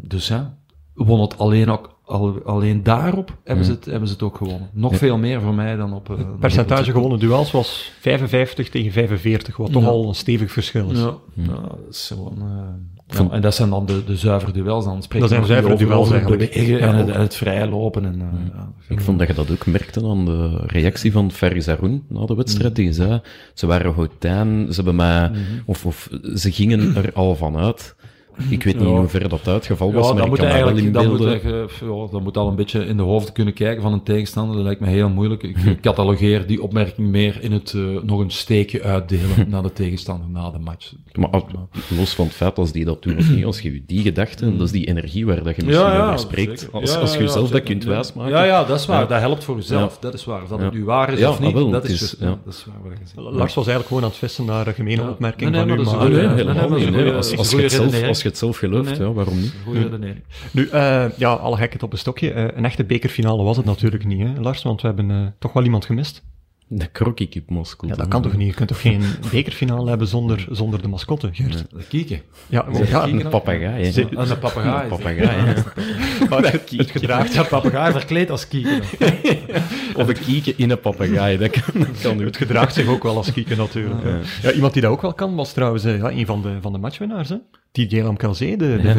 dus ja, won het alleen ook al, alleen daarop hebben, ze het, hebben ze het ook gewonnen. Nog veel meer voor mij dan op... eh, Percentage gewonnen duels was 55 tegen 45, wat toch Ja. al een stevig verschil is. Ja, ja, dat is gewoon... eh, en dat zijn dan de, de zuivere duels. Dan spreken Dat zijn zuivere duels eigenlijk. bewegen en het, het vrije lopen. En, eh, ja, Ik vond dat je dat ook merkte aan de reactie van Ferry Zaroun na de wedstrijd. Die zei, ze waren houtijn, ze hebben mij, of, of ze gingen er al van uit. Ik weet niet Ja. in hoeverre dat uitgeval was, Ja, maar moet kan mij wel eigenlijk dan moet, ja, dan moet al een beetje in de hoofden kunnen kijken van een tegenstander. Dat lijkt me heel moeilijk. Ik [LAUGHS] catalogeer die opmerking meer in het eh, nog een steekje uitdelen [LAUGHS] naar de tegenstander na de match. Maar als- los van het feit als die dat doen of niet, als je die gedachten, dat is die energie waar dat je misschien over spreekt. Als, Ja, als je ja, jezelf dat kunt wijsmaken. Ja, ja, dat is waar. Ja. Dat helpt voor jezelf. Ja. Dat is waar. Of dat Ja. het nu waar is Ja, of niet, ah, wel, dat is, dat is waar. Lars was eigenlijk gewoon aan het vissen naar een gemene Ja. opmerking Nee, nee, van u. dat dat niet. Als, je je het zelf gelooft, Nee. ja, waarom niet? Goeie redenering. Nu, eh, ja, alle gekheid op een stokje. Eh, een echte bekerfinale was het natuurlijk niet, hè, Lars, want we hebben eh, toch wel iemand gemist. De Crocky Moskou. Ja, dat kan toch niet? Je kunt toch geen [LAUGHS] bekerfinale hebben zonder, zonder de mascotte, Gert? De kieken. Ja, ja, Een papegaai, papegaai. Een papegaai, [LAUGHS] maar het, het gedraagt, Ja, papegaai verkleed als kieken. [LAUGHS] Of een kieken in een papegaai, dat kan, dat kan het gedraagt zich ook wel als kieken natuurlijk. Ja, iemand die dat ook wel kan, was trouwens eh, ja, een van de, van de matchwinnaars. Hè? Didier Lamkelzee, de, de. Ja,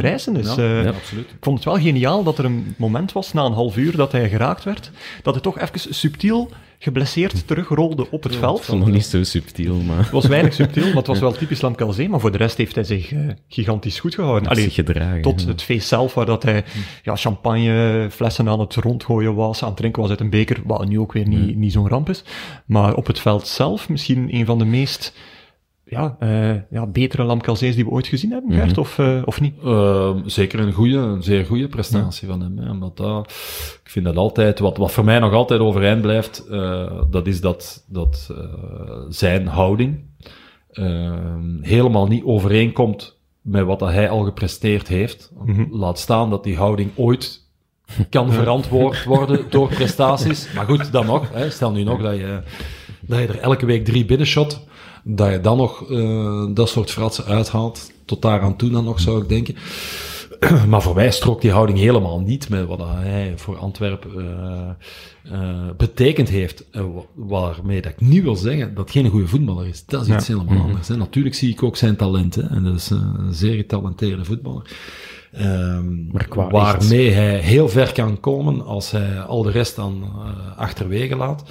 Eh, ja. absoluut. Ik vond het wel geniaal dat er een moment was, na een half uur dat hij geraakt werd, dat hij toch even subtiel geblesseerd terugrolde op het veld. het niet zo subtiel, maar... Het was weinig subtiel, maar het was [LAUGHS] wel typisch Lamkelzee, maar voor de rest heeft hij zich eh, gigantisch goed gehouden. Allee, gedragen. tot ja. het feest zelf, waar dat hij ja, champagneflessen aan het rondgooien was, aan het drinken was uit een beker, wat nu ook weer niet, niet zo'n ramp is. Maar op het veld zelf misschien een van de meest ja, eh, ja, betere Lamkelzees die we ooit gezien hebben, Gert, of, eh, of niet? Ehm, zeker een goede, een zeer goede prestatie van hem. Hè, omdat dat, ik vind dat altijd, wat, wat voor mij nog altijd overeind blijft, eh, dat is dat, dat zijn houding ehm, helemaal niet overeenkomt met wat dat hij al gepresteerd heeft. Laat staan dat die houding ooit [LAUGHS] kan verantwoord worden door prestaties. Maar goed, dan nog. Hè, stel nu nog dat je, dat je er elke week drie binnenshot, dat je dan nog eh, dat soort fratsen uithaalt. Tot daar aan toe dan nog, zou ik denken. [CLEARS THROAT] Maar voor mij strookt die houding helemaal niet met wat hij voor Antwerpen eh, betekend heeft. Wa- waarmee dat ik niet wil zeggen dat het geen goede voetballer is. Dat is iets helemaal anders. Hè. Natuurlijk zie ik ook zijn talenten. En dat is een zeer getalenteerde voetballer. Ehm, waarmee hij heel ver kan komen als hij al de rest dan achterwege laat.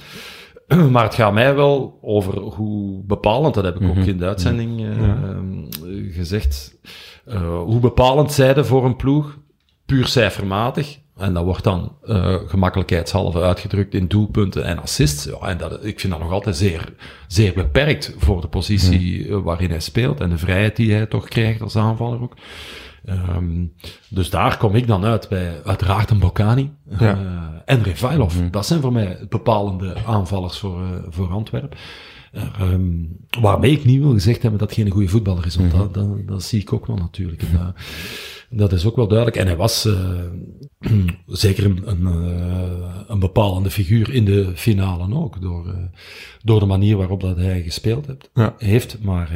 [CLEARS THROAT] Maar het gaat mij wel over hoe bepalend, dat heb ik ook in de uitzending eh, ehm, gezegd, eh, hoe bepalend zijde voor een ploeg, puur cijfermatig. En dat wordt dan eh, gemakkelijkheidshalve uitgedrukt in doelpunten en assists. Ja, en dat, ik vind dat nog altijd zeer, zeer beperkt voor de positie eh, waarin hij speelt en de vrijheid die hij toch krijgt als aanvaller ook. Ehm, dus daar kom ik dan uit bij uiteraard een Bocani Ja. eh, en Revailov. Dat zijn voor mij bepalende aanvallers voor, eh, voor Antwerpen. Eh, ehm, waarmee ik niet wil gezegd hebben dat geen goede voetballer is, want dat, dat, dat zie ik ook wel natuurlijk. En dat, dat is ook wel duidelijk. En hij was eh, [CLEARS THROAT] zeker een, een, een bepalende figuur in de finale ook, door, door de manier waarop dat hij gespeeld heeft. Ja. heeft maar,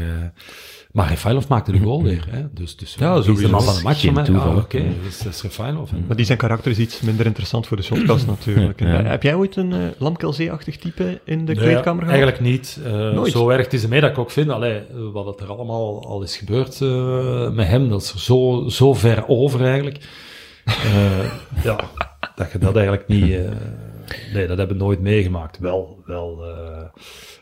maar Refailov maakte de goal weer. Hè? Dus, dus Ja, die is de man van de match Geen toeval, Ah, hè. Oké, dat is, dat is Refailov. Maar die zijn karakter is iets minder interessant voor de shotcast natuurlijk. Ja. En, eh, Heb jij ooit een uh, Lamkelzee-achtig type in de Nee, kleedkamer gehad? Eigenlijk niet. Eh, Nooit? Zo erg het is ermee dat ik ook vind, allee, eh, wat het er allemaal al is gebeurd eh, met hem, dat is er zo, zo ver over eigenlijk. Eh, ja, dat je dat eigenlijk niet... eh, nee, dat hebben we nooit meegemaakt. Wel, wel, eh,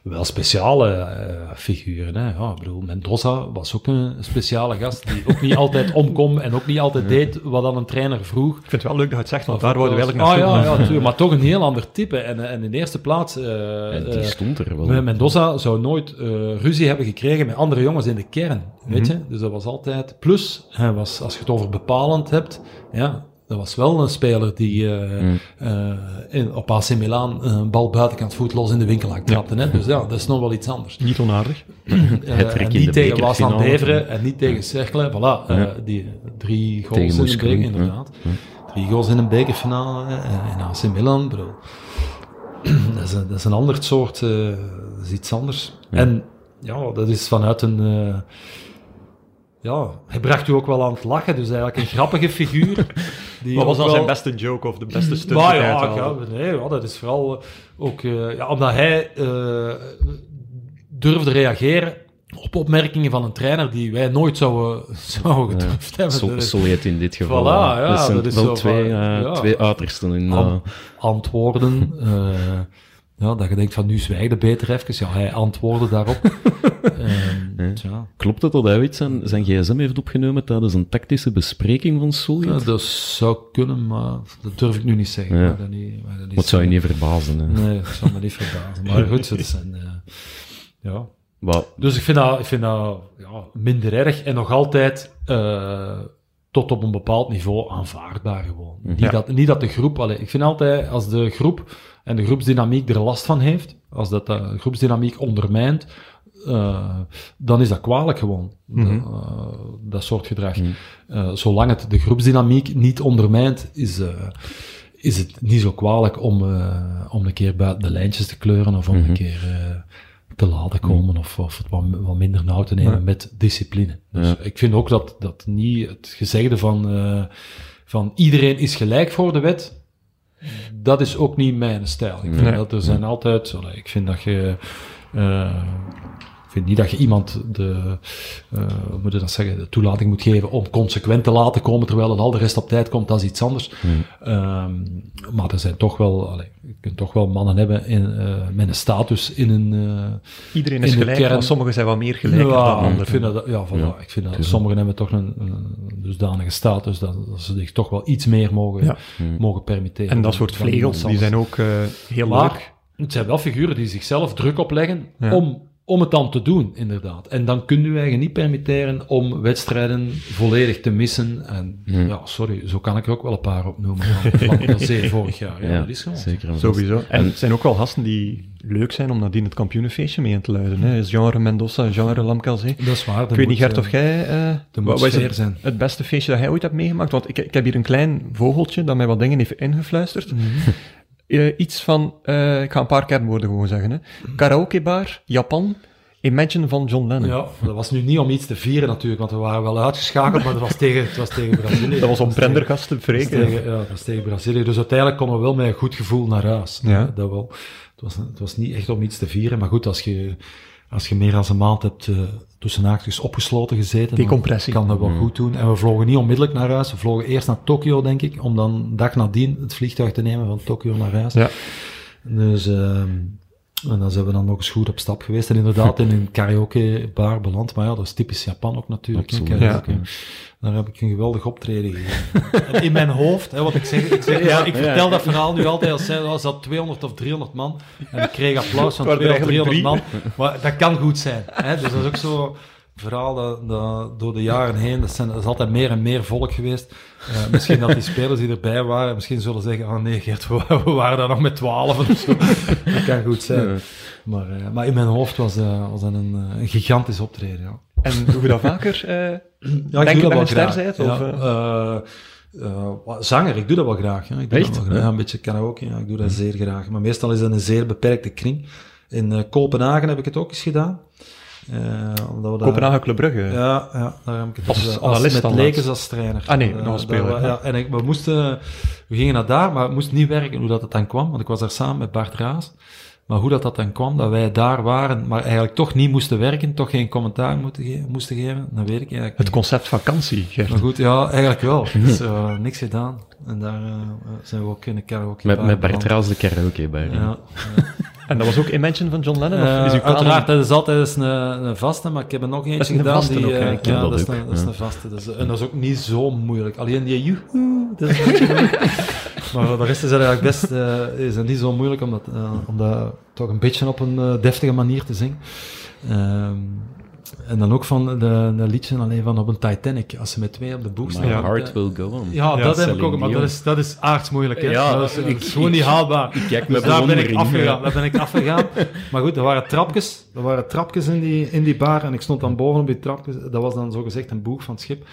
wel speciale eh, figuren. Hè. Ja, ik bedoel, Mendoza was ook een speciale gast die ook niet altijd omkom en ook niet altijd deed wat dan een trainer vroeg. Ik vind het wel leuk dat je het zegt, want daar worden we eigenlijk Ah ja, ja natuurlijk, maar toch een heel ander type. En, en in de eerste plaats... eh, En die eh, stond er wel. men- Mendoza zou nooit eh, ruzie hebben gekregen met andere jongens in de kern. Weet je? Dus dat was altijd. Plus, hij was, als je het over bepalend hebt, ja, dat was wel een speler die eh, eh, in, op AC Milan een bal buitenkant voetloos in de winkel trapte. Hè? Dus ja, dat is nog wel iets anders. Niet onaardig. [CLEARS THROAT] Eh, [CLEARS THROAT] Hattrick en in niet de tegen bekerfinale. Beveren en niet tegen Cercle. Voilà, eh, die drie goals Tegen in een beker, ja. inderdaad. Drie goals in een bekerfinale eh, in AC Milan. Bedoel. [CLEARS THROAT] dat, is een, dat is een ander soort, eh, dat is iets anders. En ja, dat is vanuit een... ja, hij bracht u ook wel aan het lachen, dus eigenlijk een grappige figuur. [LAUGHS] Die Wat was dan wel- zijn beste joke of de beste [LAUGHS] stunt Maar ja, ja, nee, ja, dat is vooral eh, ook eh, ja, omdat hij eh, durfde reageren op opmerkingen van een trainer die wij nooit zouden, [LAUGHS] zouden gedurfd hebben. Sol- Dat is Solet in dit geval. Voilà, ja, dat zijn dat is wel zo twee, van, ja. twee uitersten in An- eh, antwoorden. Ja, dat je denkt van nu zwijgde beter even. Ja, hij antwoordde daarop. [LAUGHS] Ehm, Ja. Klopt het dat hij ooit zijn, zijn gsm heeft opgenomen tijdens een tactische bespreking van Solet? Ja, dat zou kunnen, maar dat durf ik nu niet zeggen. Ja. Maar dat niet, maar dat Wat zou je niet verbazen. Hè? Nee, dat zou me niet verbazen. Maar goed, het zijn... eh, ja. Wat, Dus ik vind dat, ik vind dat ja, minder erg en nog altijd eh, tot op een bepaald niveau aanvaardbaar gewoon. Niet, Ja. dat, niet dat de groep... Ik vind altijd, als de groep en de groepsdynamiek er last van heeft, als dat de groepsdynamiek ondermijnt, eh, dan is dat kwalijk gewoon. Mhm. Eh, dat soort gedrag. Eh, zolang het de groepsdynamiek niet ondermijnt, is, eh, is het niet zo kwalijk om, eh, om een keer buiten de lijntjes te kleuren of om een keer eh, te laten komen of, of het wat, wat minder nauw te nemen Ja. met discipline. Dus Ja. ik vind ook dat, dat niet het gezegde van, eh, van iedereen is gelijk voor de wet, dat is ook niet mijn stijl. Ik vind Nee. dat er zijn altijd, ik vind dat je, eh, vind niet dat je iemand de, eh, hoe moet je dat zeggen, de toelating moet geven om consequent te laten komen terwijl het al de rest op tijd komt, dat is iets anders. Ehm, maar er zijn toch wel, allee, je kunt toch wel mannen hebben in, eh, met een status in een, eh, Iedereen is gelijk, kern- maar sommigen zijn wat meer gelijker dan ja, anderen. ik vind dat, ja, voilà, Ja, ik vind dat sommigen hebben toch een, een dusdanige status dat, dat ze zich toch wel iets meer mogen, Ja. mogen permitteren. En dat dan- soort dan vlegels, die zijn ook eh, heel Maar leuk. het zijn wel figuren die zichzelf druk opleggen Ja. om, om het dan te doen, inderdaad. En dan kun je eigenlijk niet permitteren om wedstrijden volledig te missen. En ja, sorry, zo kan ik er ook wel een paar opnoemen. Van Zee [LAUGHS] vorig jaar. Ja, dat is gewoon. zeker. Sowieso. En het zijn ook wel gasten die leuk zijn om nadien het kampioenenfeestje mee in te luiden. Hè. Is genre Mendoza, genre Lamkelzee. Dat is waar. Ik weet niet, Gert, of jij... eh, wat moet wat is het, zijn. het beste feestje dat jij ooit hebt meegemaakt? Want ik, ik heb hier een klein vogeltje dat mij wat dingen heeft ingefluisterd. Mhm. Eh, iets van, eh, ik ga een paar kernwoorden gewoon zeggen. Hè. Karaokebar, Japan, Imagine van John Lennon. Ja, dat was nu niet om iets te vieren natuurlijk, want we waren wel uitgeschakeld, maar dat was tegen, het was tegen [LAUGHS] Brazilië. Dat was om Prendergast te Dat was breken. tegen, ja, dat was tegen Brazilië. Dus uiteindelijk konden we wel met een goed gevoel naar huis. Ja. Dat wel. Het was, het was niet echt om iets te vieren, maar goed, als je, als je meer dan een maand hebt eh, tussen haakjes opgesloten gezeten, dan Decompressie. kan dat wel goed doen. En we vlogen niet onmiddellijk naar huis. We vlogen eerst naar Tokio, denk ik, om dan dag nadien het vliegtuig te nemen van Tokio naar huis. Ja. Dus, ehm, en dan zijn we dan nog eens goed op stap geweest. En inderdaad in een karaokebar beland. Maar ja, dat is typisch Japan ook natuurlijk. Absoluut. karaoke. Daar heb ik een geweldig optreden gegeven. En [LAUGHS] in mijn hoofd, hè, wat ik zeg, ik, zeg ja, ik vertel dat verhaal nu altijd als zij als dat 200 of 300 man. En ik kreeg applaus van Het waren 200 of er 300 man. Maar dat kan goed zijn. Hè? Dus dat is ook zo verhaal dat, dat door de jaren heen, dat, zijn, dat is altijd meer en meer volk geweest. Eh, misschien dat die spelers die erbij waren, misschien zullen zeggen, oh nee Geert, we, we waren daar nog met 12 of zo. Dat kan goed zijn. Maar, eh, maar in mijn hoofd was, eh, was dat een, een gigantisch optreden, ja. En [CLEARS THROAT] doe je dat vaker? Ja, denk je doe dat wel graag. Of, zanger, ik doe dat wel graag. Ja. Ik doe Echt? Dat wel graag. Ja, een beetje karaoke, ja, ik doe dat zeer graag. Maar meestal is dat een zeer beperkte kring. In Kopenhagen heb ik het ook eens gedaan. Eh, omdat Kopenhagen Club Brugge. Ja, ja, daar heb ik het Als dus, analist met dan Lekers als trainer. Ah, nee, Eh, nog als daar speler. Ja, en ik, we moesten, we gingen naar daar, maar het moest niet werken hoe dat het dan kwam, want ik was daar samen met Bart Raas. Maar hoe dat, dat dan kwam, dat wij daar waren, maar eigenlijk toch niet moesten werken, toch geen commentaar moeten ge- moesten geven, dat weet ik eigenlijk Het niet. concept vakantie, Gert. Maar goed, ja, eigenlijk wel. [LAUGHS] Dus eh, niks gedaan. En daar eh, zijn we ook in de karaoke Met, met Bart. Raas de karaoke bij. Ja, [LAUGHS] En dat was ook Imagine van John Lennon? Eh, of is uw kanon- uiteraard, dat is altijd eens een, een vaste, maar ik heb er nog eentje is een gedaan. vaste die, ook, eh, ja, dat dat, is een, dat is een vaste. Is- en dat is ook niet zo moeilijk. Alleen die joehoe, dat is [LAUGHS] een beetje moeilijk. Maar de rest is eigenlijk best eh, is het niet zo moeilijk om dat, eh, om dat toch een beetje op een eh, deftige manier te zingen. Ehm, en dan ook van de, de liedje alleen van op een Titanic, als ze met twee op de boeg My staan. Ja. heart will go on. Ja, Ja, dat heb ik ook, maar dat is, dat is aardsmoeilijk. Hè? Ja, dat is, ik- dat is gewoon ik- niet haalbaar. Ik kijk Dus daar ben ik afgegaan. Daar ben ik afgegaan. Maar goed, er waren trapjes. Er waren trapjes in die, in die bar. En ik stond dan boven op die trapjes. Dat was dan zogezegd een boeg van het schip.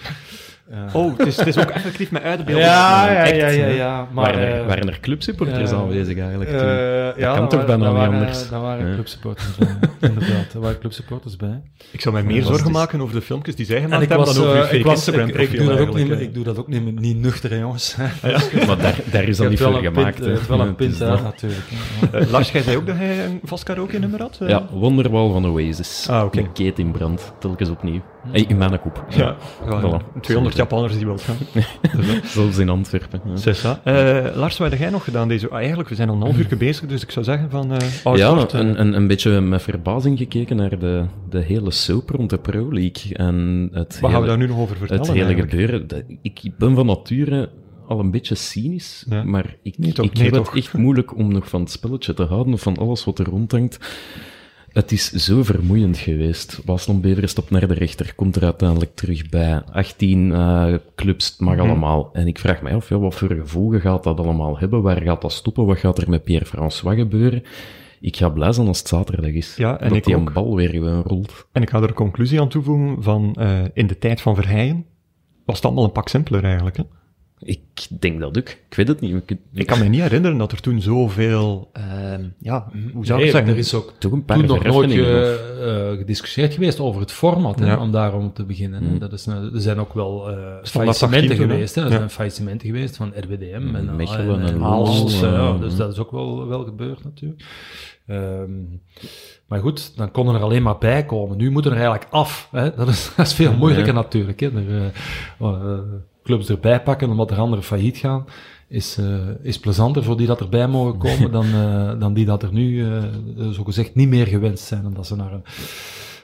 Eh, Oh, het is, het is ook effectief met uitbeelding. ja, ja, ja, ja. Maar, waren, er, eh, waren er clubsupporters aanwezig eigenlijk eh, ja, kan toch bijna niet anders? Daar waren Ja. clubsupporters bij, [LAUGHS] inderdaad. Daar waren clubsupporters bij. Ik zou mij meer zorgen is- maken over de filmpjes die zij En gemaakt ik hebben was, dan over je fake ik, was ik, Instagram ik, doe dat ook niet, eigenlijk, ik doe dat ook niet, niet nuchter, hè, jongens. [LAUGHS] [LAUGHS] Maar daar, daar is al niet een gemaakt. het wel een pint is natuurlijk. Lars, jij zei ook dat hij een vast karaoke nummer had? Ja, Wonderwall van Oasis. Ah, oké. Een keet in brand, telkens opnieuw. Hey, in mijn koep. Ja, ja, Voilà. 200 Japanners die wilt gaan. [LAUGHS] Zelfs in Antwerpen. ja. Eh, Lars, wat heb jij nog gedaan deze... Ah, eigenlijk, we zijn al een half uur bezig, dus ik zou zeggen van... eh oh, ja, een, een, een beetje met verbazing gekeken naar de, de hele soap rond de Pro League. En het Wat gaan we daar nu nog over vertellen het hele eigenlijk? gebeuren. Dat- Ik ben van nature al een beetje cynisch, Ja. maar ik, Nee, toch, ik nee, heb toch. het echt moeilijk om nog van het spelletje te houden of van alles wat er rondhangt. Het is zo vermoeiend geweest. Waston Bever stopt naar de rechter, komt er uiteindelijk terug bij. 18 eh, clubs, het mag Mhm. allemaal. En ik vraag mij af, ja, wat voor gevolgen gaat dat allemaal hebben? Waar gaat dat stoppen? Wat gaat er met Pierre-François gebeuren? Ik ga blij zijn als het zaterdag is. Ja, en dat ik die ook. een bal weer gewoon rolt. En ik ga er een conclusie aan toevoegen van... eh, in de tijd van Verheyen was het allemaal een pak simpeler eigenlijk. Hè? Ik denk dat ook. Ik weet het niet. Ik, Ik kan me niet herinneren dat er toen zoveel... ehm, ja, hoe zou ik zeggen? er is ook toch een paar toen nog nooit ge- eh, gediscussieerd geweest over het format, hè, om daarom te beginnen. Mm. Dat is, een- er zijn ook wel eh Standaard faillissementen 18 toen, hè? geweest. Hè. Er Ja. zijn faillissementen geweest van RWDM en, Mechelen en, eh, ja, eh, dus dat is ook wel, wel gebeurd natuurlijk. Ehm, maar goed, dan konden er alleen maar bij komen. Nu moeten er eigenlijk af. Hè. Dat, is, [LAUGHS] dat is veel moeilijker Ja. natuurlijk. Hè. Er, eh, eh, clubs erbij pakken omdat er anderen failliet gaan, is, eh, is plezanter voor die dat erbij mogen komen dan, [LAUGHS] eh, dan die dat er nu eh zogezegd niet meer gewenst zijn. Omdat ze naar een,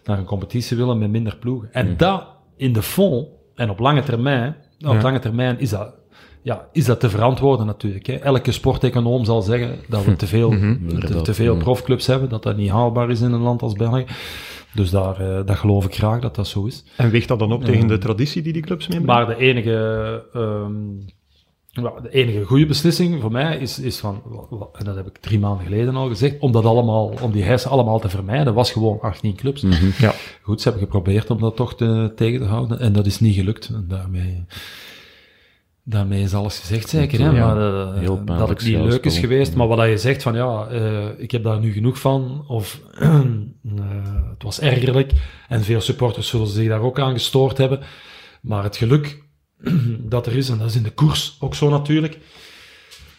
naar een competitie willen met minder ploegen. En dat in de fond en op lange termijn, op Ja. lange termijn is dat, ja, is dat te verantwoorden natuurlijk. Hè. Elke sporteconoom zal zeggen dat we te veel, te, Inderdaad, te veel ja. profclubs hebben, dat dat niet haalbaar is in een land als België. Dus daar, eh, dat geloof ik graag dat dat zo is. En weegt dat dan op tegen de traditie die die clubs meebrengen? Maar de enige, ehm, de enige goede beslissing voor mij is, is van, en dat heb ik drie maanden geleden al gezegd, om dat allemaal, om die heisen allemaal te vermijden, was gewoon 18 clubs. Ja. Goed, ze hebben geprobeerd om dat toch te, tegen te houden en dat is niet gelukt. En daarmee, daarmee is alles gezegd zeker. Hè? Ja, maar eh, heel dat pijnlijk het niet leuk is geweest. Maar wat dat je zegt van ja, eh, ik heb daar nu genoeg van. Of [CLEARS THROAT] eh, het was ergerlijk. En veel supporters zullen zich daar ook aan gestoord hebben. Maar het geluk [CLEARS THROAT] dat er is, en dat is in de koers ook zo natuurlijk.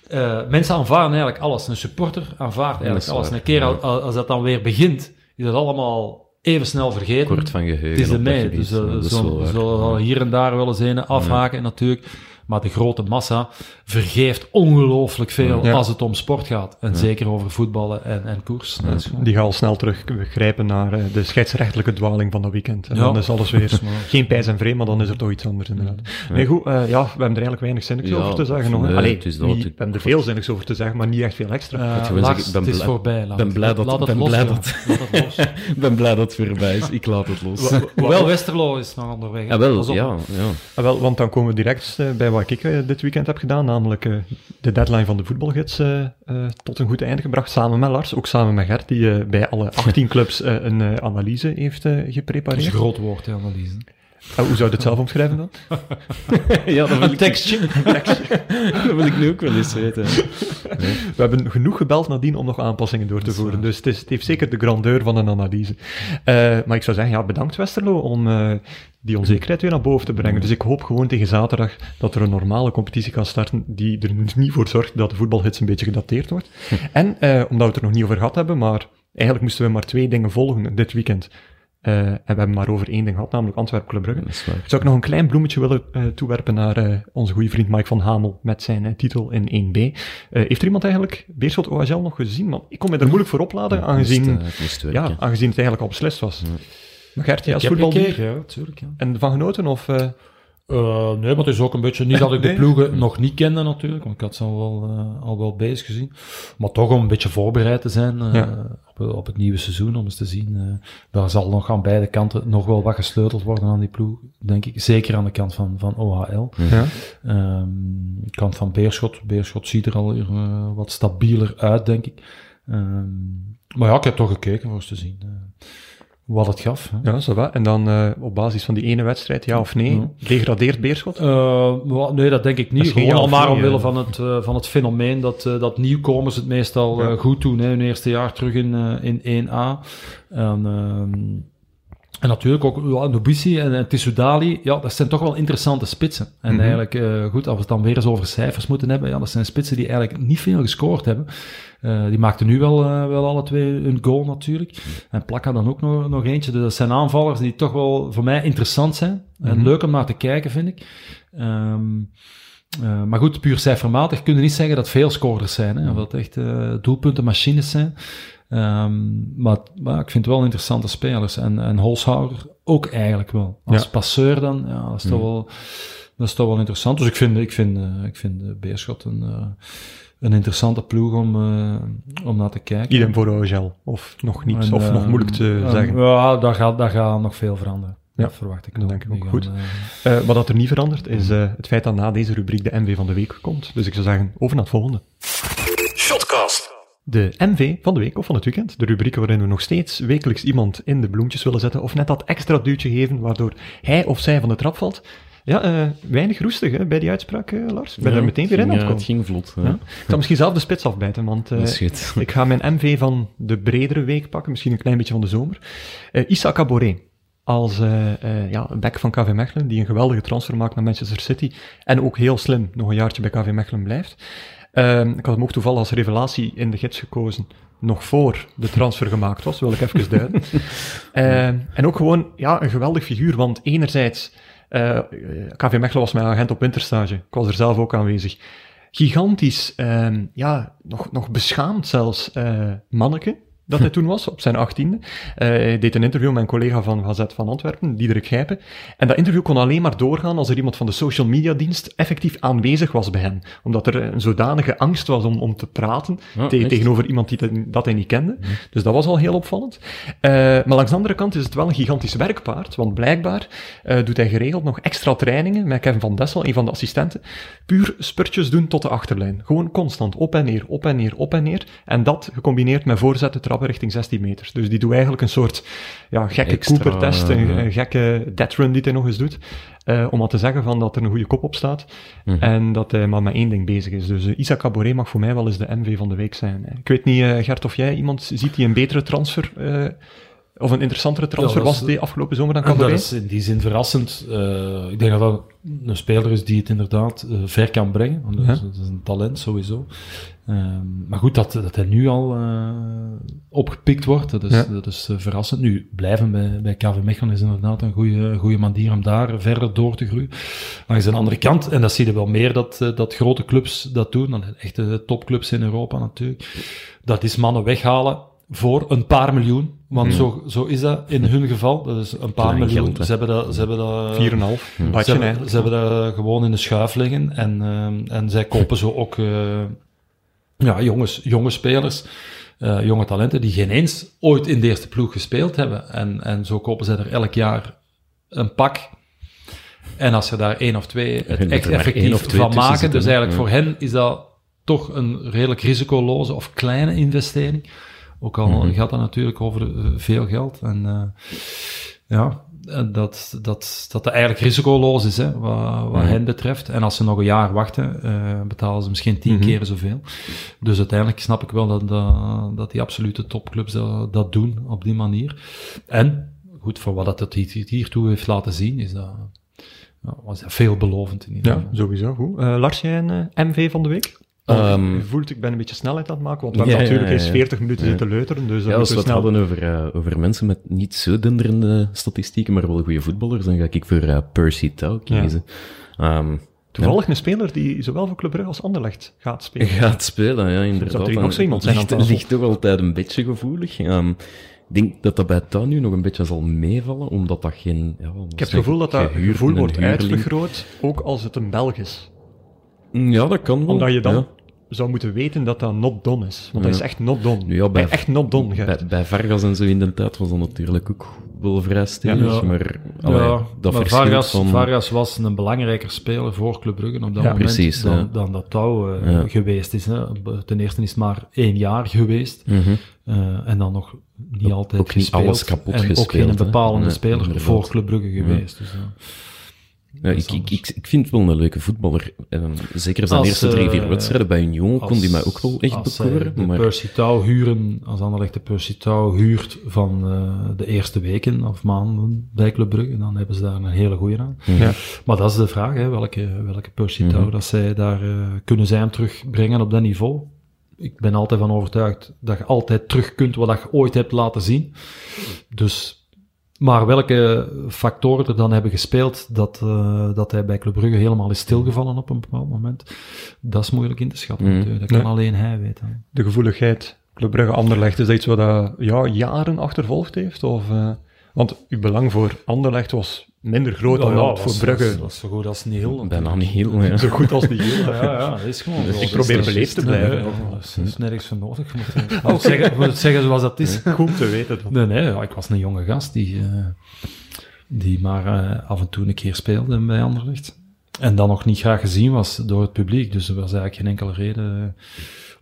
eh, mensen aanvaarden eigenlijk alles. Een supporter aanvaardt dat eigenlijk alles. waar. En een keer Ja. als dat dan weer begint, is dat allemaal even snel vergeten. Kort van geheugen. Het is de dat mei, dus uh, dat zullen hier en daar wel eens een afhaken natuurlijk. Maar de grote massa vergeeft ongelooflijk veel Ja. als het om sport gaat. En zeker over voetballen en, en koers. Die gaan al snel teruggrijpen naar eh, de scheidsrechtelijke dwaling van dat weekend. En Ja. dan is alles weer [LAUGHS] geen pijs en vreemd, maar dan is er toch iets anders inderdaad. Nee, goed, eh, ja, we hebben er eigenlijk weinig zinnigs Ja, over te zeggen. nog, nee, Allee, het is dat. niet- we hebben er veel zinnigs over te zeggen, maar niet echt veel extra. Eh, Lars, ik ben het is blij- voorbij. Laat ben blij dat- laat het ben los, blij dat-. [LAUGHS] Ik ben blij dat het voorbij is. Ik laat het los. [LAUGHS] Hoewel Westerlo is nog onderweg. Ja, wel, Pas op. ja, ja. Ah, wel, want dan komen we direct bij wat ik eh, dit weekend heb gedaan, namelijk eh, de deadline van de voetbalgids eh, eh, tot een goed einde gebracht, samen met Lars, ook samen met Gert, die eh, bij alle 18 clubs eh, een eh, analyse heeft eh, Dat is geprepareerd. een groot woord, analyse. Ah, hoe zou je het zelf omschrijven dan? [LAUGHS] ja dat, wil ik, [LAUGHS] tekstje. dat wil ik nu ook wel eens weten. We hebben genoeg gebeld nadien om nog aanpassingen door te voeren. Dus het, is, het heeft zeker de grandeur van een analyse. Eh, maar ik zou zeggen, ja, bedankt Westerlo om eh, die onzekerheid weer naar boven te brengen. Dus ik hoop gewoon tegen zaterdag dat er een normale competitie kan starten die er niet voor zorgt dat de voetbalhits een beetje gedateerd wordt. En, eh, omdat we het er nog niet over gehad hebben, maar eigenlijk moesten we maar twee dingen volgen dit weekend. Eh, en we hebben maar over één ding gehad, namelijk Antwerpen Club Brugge. Dat is waar. Zou ik nog een klein bloemetje willen eh, toewerpen naar eh, onze goede vriend Mike van Hamel met zijn eh, titel in 1B. Eh, heeft er iemand eigenlijk Beerschot OHL nog gezien? Want ik kon me er moeilijk voor opladen, aangezien, Het ja, aangezien het eigenlijk al beslist was. Maar Gert, jij als gekeken, ja, natuurlijk. Ja. en van genoten? Of, Eh, nee, maar het is ook een beetje niet dat ik de ploegen nog niet kende natuurlijk, want ik had ze al wel, eh, al wel bezig gezien. Maar toch om een beetje voorbereid te zijn eh, Ja. op, op het nieuwe seizoen, om eens te zien. daar zal nog aan beide kanten nog wel wat gesleuteld worden aan die ploeg, denk ik. Zeker aan de kant van, van OHL. ja? Ehm, de kant van Beerschot. Beerschot ziet er al wat stabieler uit, denk ik. Ehm, maar ja, ik heb toch gekeken voor eens te zien. Eh, wat het gaf. hè. Ja, zo. En dan eh, op basis van die ene wedstrijd, ja of nee, Ja. degradeert Beerschot? Eh, nee, dat denk ik niet. Gewoon ja al maar nee, omwille eh. van het, eh, van het fenomeen dat, eh, dat nieuwkomers het meestal eh, Ja. goed doen. Hè, hun eerste jaar terug in, eh, in 1A. En, ehm, en natuurlijk ook ja, Nobisi en, en Tissoudali. Ja, dat zijn toch wel interessante spitsen. En Mhm. eigenlijk, eh, goed, als we het dan weer eens over cijfers moeten hebben. Ja, dat zijn spitsen die eigenlijk niet veel gescoord hebben. Eh, die maakten nu wel, eh, wel alle twee een goal natuurlijk. En Plakka dan ook nog, nog eentje. Dus dat zijn aanvallers die toch wel voor mij interessant zijn. En Mhm. leuk om naar te kijken, vind ik. Ehm, eh, maar goed, puur cijfermatig kun je niet zeggen dat veel scorers zijn. Hè? Of dat echt doelpuntenmachines zijn. Ehm, maar, maar ik vind het wel interessante spelers. En, en Holshouder ook eigenlijk wel. Als Ja. passeur dan, ja, dat is toch wel... Dat is toch wel interessant. Dus ik vind, ik vind, ik vind Beerschot een, een interessante ploeg om, eh, om naar te kijken. Idem voor Ogel, of nog niet, En, of eh, nog moeilijk te eh, zeggen. Ja, daar gaat, daar gaat nog veel veranderen. Ja, dat verwacht ik denk ik ook. gaan, Goed. eh, Eh, wat dat er niet verandert, is eh, het feit dat na deze rubriek de MV van de week komt. Dus ik zou zeggen, over naar het volgende. Shotcast. De MV van de week of van het weekend. De rubriek waarin we nog steeds wekelijks iemand in de bloempjes willen zetten. Of net dat extra duwtje geven waardoor hij of zij van de trap valt. Ja, eh, weinig roestig hè, bij die uitspraak, eh, Lars. Ik ben Ja, er meteen weer in aan ja, het ging vlot. Ja. Ik zal misschien zelf de spits afbijten, want eh, ik ga mijn MV van de bredere week pakken. Misschien een klein beetje van de zomer. Eh Issa Caboret. Als eh, eh, ja, back van KV Mechelen, die een geweldige transfer maakt naar Manchester City. En ook heel slim nog een jaartje bij KV Mechelen blijft. Ehm, ik had hem ook toevallig als revelatie in de gids gekozen. Nog voor de transfer gemaakt was, wil ik even duiden. [LAUGHS] Ehm, en ook gewoon ja, een geweldig figuur, want enerzijds, eh, KV Mechelen was mijn agent op winterstage. Ik was er zelf ook aanwezig. Gigantisch, ehm, ja, nog, nog beschaamd zelfs, eh manneke dat hij toen was, op zijn achttiende. Eh, hij deed een interview met een collega van Gazet van Antwerpen, Diederik Gijpen. En dat interview kon alleen maar doorgaan als er iemand van de social media dienst effectief aanwezig was bij hem. Omdat er een zodanige angst was om, om te praten te- tegenover iemand die te- dat hij niet kende. Dus dat was al heel opvallend. Eh, maar langs de andere kant is het wel een gigantisch werkpaard, want blijkbaar eh, doet hij geregeld nog extra trainingen met Kevin van Dessel, een van de assistenten. Puur spurtjes doen tot de achterlijn. Gewoon constant op en neer, op en neer, op en neer. En dat gecombineerd met voorzetten trappen richting 16 meters. Dus die doet eigenlijk een soort ja, gekke Extra, Cooper-test, een, gekke dead run die hij nog eens doet. eh, om al te zeggen van dat er een goede kop op staat. Mhm. En dat hij maar met één ding bezig is. Dus uh, Isaac Caboret mag voor mij wel eens de MV van de week zijn. Ik weet niet, eh, Gert, of jij iemand ziet die een betere transfer, eh, of een interessantere transfer Ja, was de afgelopen zomer dan En dat is in die zin verrassend. Eh, ik denk dat dat een speler is die het inderdaad eh, ver kan brengen. Want dat, is, Ja. dat is een talent sowieso. Ehm, maar goed, dat, dat hij nu al eh, opgepikt wordt, dat is, Ja. dat is verrassend. Nu, blijven bij, bij KV Mechelen is inderdaad een goede, goede manier om daar verder door te groeien. Langs de andere kant, en dat zie je wel meer dat, dat grote clubs dat doen, dan echte topclubs in Europa natuurlijk, dat is mannen weghalen voor een paar miljoen. Want zo, zo is dat in hun geval. Dat is een paar Klein miljoen. geld, ze hebben dat, ze hebben dat, 4,5. Een ze hebben, ze hebben dat gewoon in de schuif liggen. En, ehm, en zij kopen zo ook eh, ja, jongens, jonge spelers, eh, jonge talenten, die geen eens ooit in de eerste ploeg gespeeld hebben. En, en zo kopen zij er elk jaar een pak. En als ze daar één of twee het echt effectief één of twee van maken, zitten, dus eigenlijk Ja. voor hen is dat toch een redelijk risicoloze of kleine investering. Ook al Mhm. gaat dat natuurlijk over eh, veel geld. En eh, ja, en dat, dat, dat dat eigenlijk risicoloos is, hè, wat, wat Mhm. hen betreft. En als ze nog een jaar wachten, eh, betalen ze misschien tien Mhm. keer zoveel. Dus uiteindelijk snap ik wel dat, dat, dat die absolute topclubs dat, dat doen op die manier. En, goed, voor wat dat het hier- hiertoe heeft laten zien, is dat, ja, was dat veelbelovend in ieder Ja, geval. sowieso. Goed. Eh, Lars, jij een eh, MV van de week? Ehm, je voelt, ik ben een beetje snelheid aan het maken, want we hebben ja, natuurlijk ja, eens ja. 40 minuten zitten leuteren, dus Ja, als we het snel... hadden over, eh, over mensen met niet zo denderende statistieken, maar wel goede voetballers, dan ga ik voor eh, Percy Tau kiezen. Ehm, Toevallig een speler die zowel voor Club Brugge als Anderlecht gaat spelen. [LAUGHS] gaat spelen, ja, inderdaad. Zou er nog zo iemand zijn aan ligt, tafel? ligt toch altijd een beetje gevoelig. Ik denk dat dat bij Tau nu nog een beetje zal meevallen, omdat dat geen... Ja, Ik heb het gevoel dat dat gevoel wordt uitvergroot, ook als het een Belg is. Ja, dat kan wel. Omdat je dan ja. Zou moeten weten dat dat not done is. Want Ja. dat is echt not done. Ja, bij- echt not done, Gert. Bij, bij Vargas en zo in de tijd was dat natuurlijk ook wel vrij stevig, Ja. maar allee, ja, dat maar Vargas, van... Vargas was een belangrijker speler voor Club Brugge op dat Ja, moment precies, dan, ja. dan dat Touw eh, Ja. geweest is. Hè. Ten eerste is het maar één jaar geweest Mhm. eh, en dan nog niet altijd ook niet gespeeld. alles kapot en ook geen bepalende speler inderdaad. voor Club Brugge geweest. Dus, ja. Ik, ik, ik, ik vind het wel een leuke voetballer. En zeker zijn Als, eerste drie, vier eh, wedstrijden bij Union kon die mij ook wel echt als bekoren. de Maar Percy Tau huren, als Anderlecht de Percy Tau huurt van eh, de eerste weken of maanden bij Club Brugge, dan hebben ze daar een hele goeie aan. Ja. Maar dat is de vraag, hè, welke, welke Percy Tau Mhm. dat zij daar eh, kunnen zij hem terugbrengen op dat niveau. Ik ben altijd van overtuigd dat je altijd terug kunt wat je ooit hebt laten zien. Dus, maar welke factoren er dan hebben gespeeld dat, eh, dat hij bij Club Brugge helemaal is stilgevallen op een bepaald moment, dat is moeilijk in te schatten. Mhm. natuurlijk. Dat kan alleen hij weten. De gevoeligheid, Club Brugge Anderlecht, is dat iets wat dat, ja, jaren achtervolgd heeft? Of, eh, want uw belang voor Anderlecht was minder groot dan dat voor Brugge. Dat is zo goed als niet heel. bijna niet heel. Ja. Zo goed als die heel. [LAUGHS] Ja, ja, dat is gewoon zo. Ik Dat probeer beleefd te blijven. dat is, nergens voor nodig. Je [LAUGHS] moet, zeggen, moet het zeggen zoals dat is. Goed te weten. Dan. Nee, nee, ja, ik was een jonge gast die, eh, die maar eh, af en toe een keer speelde bij Anderlecht. En dan nog niet graag gezien was door het publiek. Dus er was eigenlijk geen enkele reden eh,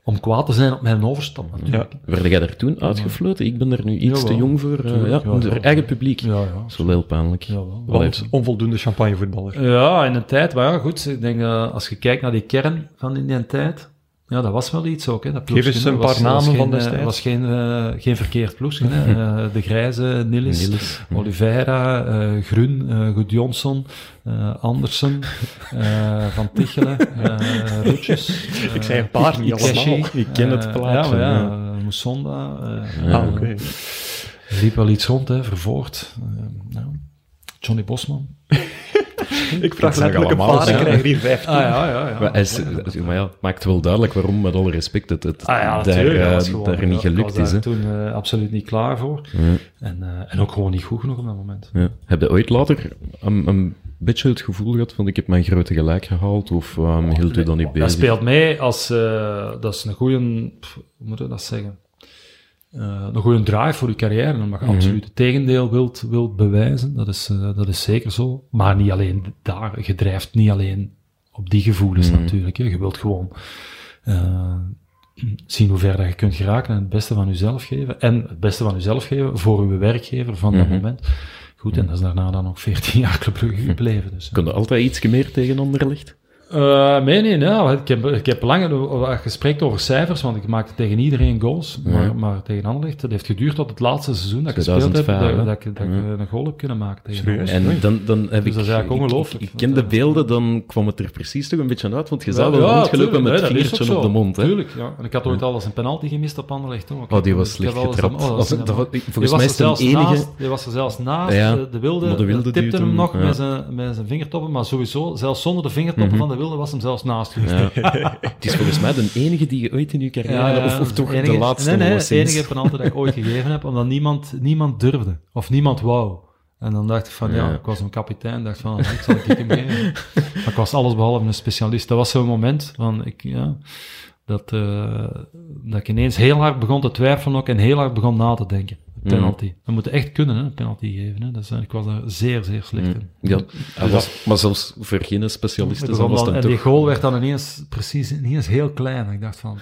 om kwaad te zijn op mijn overstap natuurlijk. Werd jij daar toen uitgefloten? Ik ben er nu iets te jong voor. eh, Tuurlijk, ja, ja, ja. eigen publiek. Ja, ja. Dat is wel heel pijnlijk. Want onvoldoende champagnevoetballer. Ja, in een tijd, maar ja, goed, ik denk eh, als je kijkt naar die kern van in die tijd, ja, dat was wel iets ook. Hè, dat Geef eens een was- paar namen was geen, van eh, was geen, eh, geen verkeerd ploegje. Hè. [LAUGHS] Eh, de Grijze, Nillis, Niels. Oliveira, eh Grun, eh Gudjonsson, eh Andersen, eh, Van Tichelen, eh Rutjes. [LAUGHS] Ik zei een paar, niet allemaal. Ik ken het plaatje, Ja, ja, ja. Moussonda. Ja. Ah, oké. er liep wel iets rond, hè, Vervoort. ja. Johnny Bosman. [LAUGHS] [LAUGHS] Ik vraag letterlijk een paar, ik ja. krijg hier 15. Ah ja, ja, ja. Maar, hij is, maar ja, het maakt wel duidelijk waarom, met alle respect, het, het Ah ja, daar, eh, was gewoon- daar niet ik gelukt was daar is. Hè. toen eh, absoluut niet klaar voor. Ja. En, eh, en ook gewoon niet goed genoeg op dat moment. Ja. Heb je ooit later een, een beetje het gevoel gehad van ik heb mijn grote gelijk gehaald of um, hield u dan niet bezig? Dat speelt mee als... eh, dat is een goede... Hoe moet je dat zeggen? Eh, een goede drive voor je carrière. Omdat je Mhm. absoluut het tegendeel wilt, wilt bewijzen. Dat is, eh, dat is zeker zo. Maar niet alleen daar. Je drijft niet alleen op die gevoelens Mhm. natuurlijk. Hè. Je wilt gewoon... eh, zien hoe ver dat je kunt geraken en het beste van jezelf geven. En het beste van jezelf geven voor uw werkgever van dat Mhm. moment. Goed, en dat is daarna dan nog 14 jaar Club gebleven. Dus, je altijd iets meer tegen Anderlecht? Eh, nee, nee, nee. Ik heb, ik heb lang eh, gesprek over cijfers, want ik maakte tegen iedereen goals. Ja. Maar, maar tegen Anderlecht, het heeft geduurd tot het laatste seizoen dat ik gespeeld heb, 2005, dat, dat, ik- dat een goal heb kunnen maken tegen Serieus? En dan, dan heb Dus ik... dat is eigenlijk ik- ongelooflijk. Ik, ik ken de beelden, dan kwam het er precies toch een beetje uit, want je zou wel ja, rondgelopen tuurlijk, met het dat vingertje op de mond. Hè? Tuurlijk, ja. En ik had ooit al eens een penalty gemist op Anderlecht. Oh, die was slecht getrapt. oh, dat was- dat volgens mij er is de enige... naast, die was er zelfs naast. Ja, de, de wilde, maar de wilde tipte hem nog ja. met, zijn, met zijn vingertoppen, maar sowieso, zelfs zonder de vingertoppen Mhm. van de wilde, was hem zelfs naast geweest. Ja. [LAUGHS] het is volgens mij de enige die je ooit in je carrière... Of, of toch enige, de laatste Nee, nee, het enige penalty dat ik ooit gegeven heb, omdat niemand, niemand durfde. Of niemand wou. En dan dacht ik van, ja, ik was een kapitein, dacht van, ik zal ik hem geven. [LAUGHS] Maar ik was alles behalve een specialist. Dat was zo'n moment van, ik, ja, dat, eh, dat ik ineens heel hard begon te twijfelen ook en heel hard begon na te denken. Penalty. We moeten echt kunnen, hè, een penalty geven. Hè. Dat is, ik was er zeer, zeer slecht in. Ja, was, maar zelfs voor geen specialisten was dan- en die goal werd dan ineens precies ineens heel klein. Ik dacht van,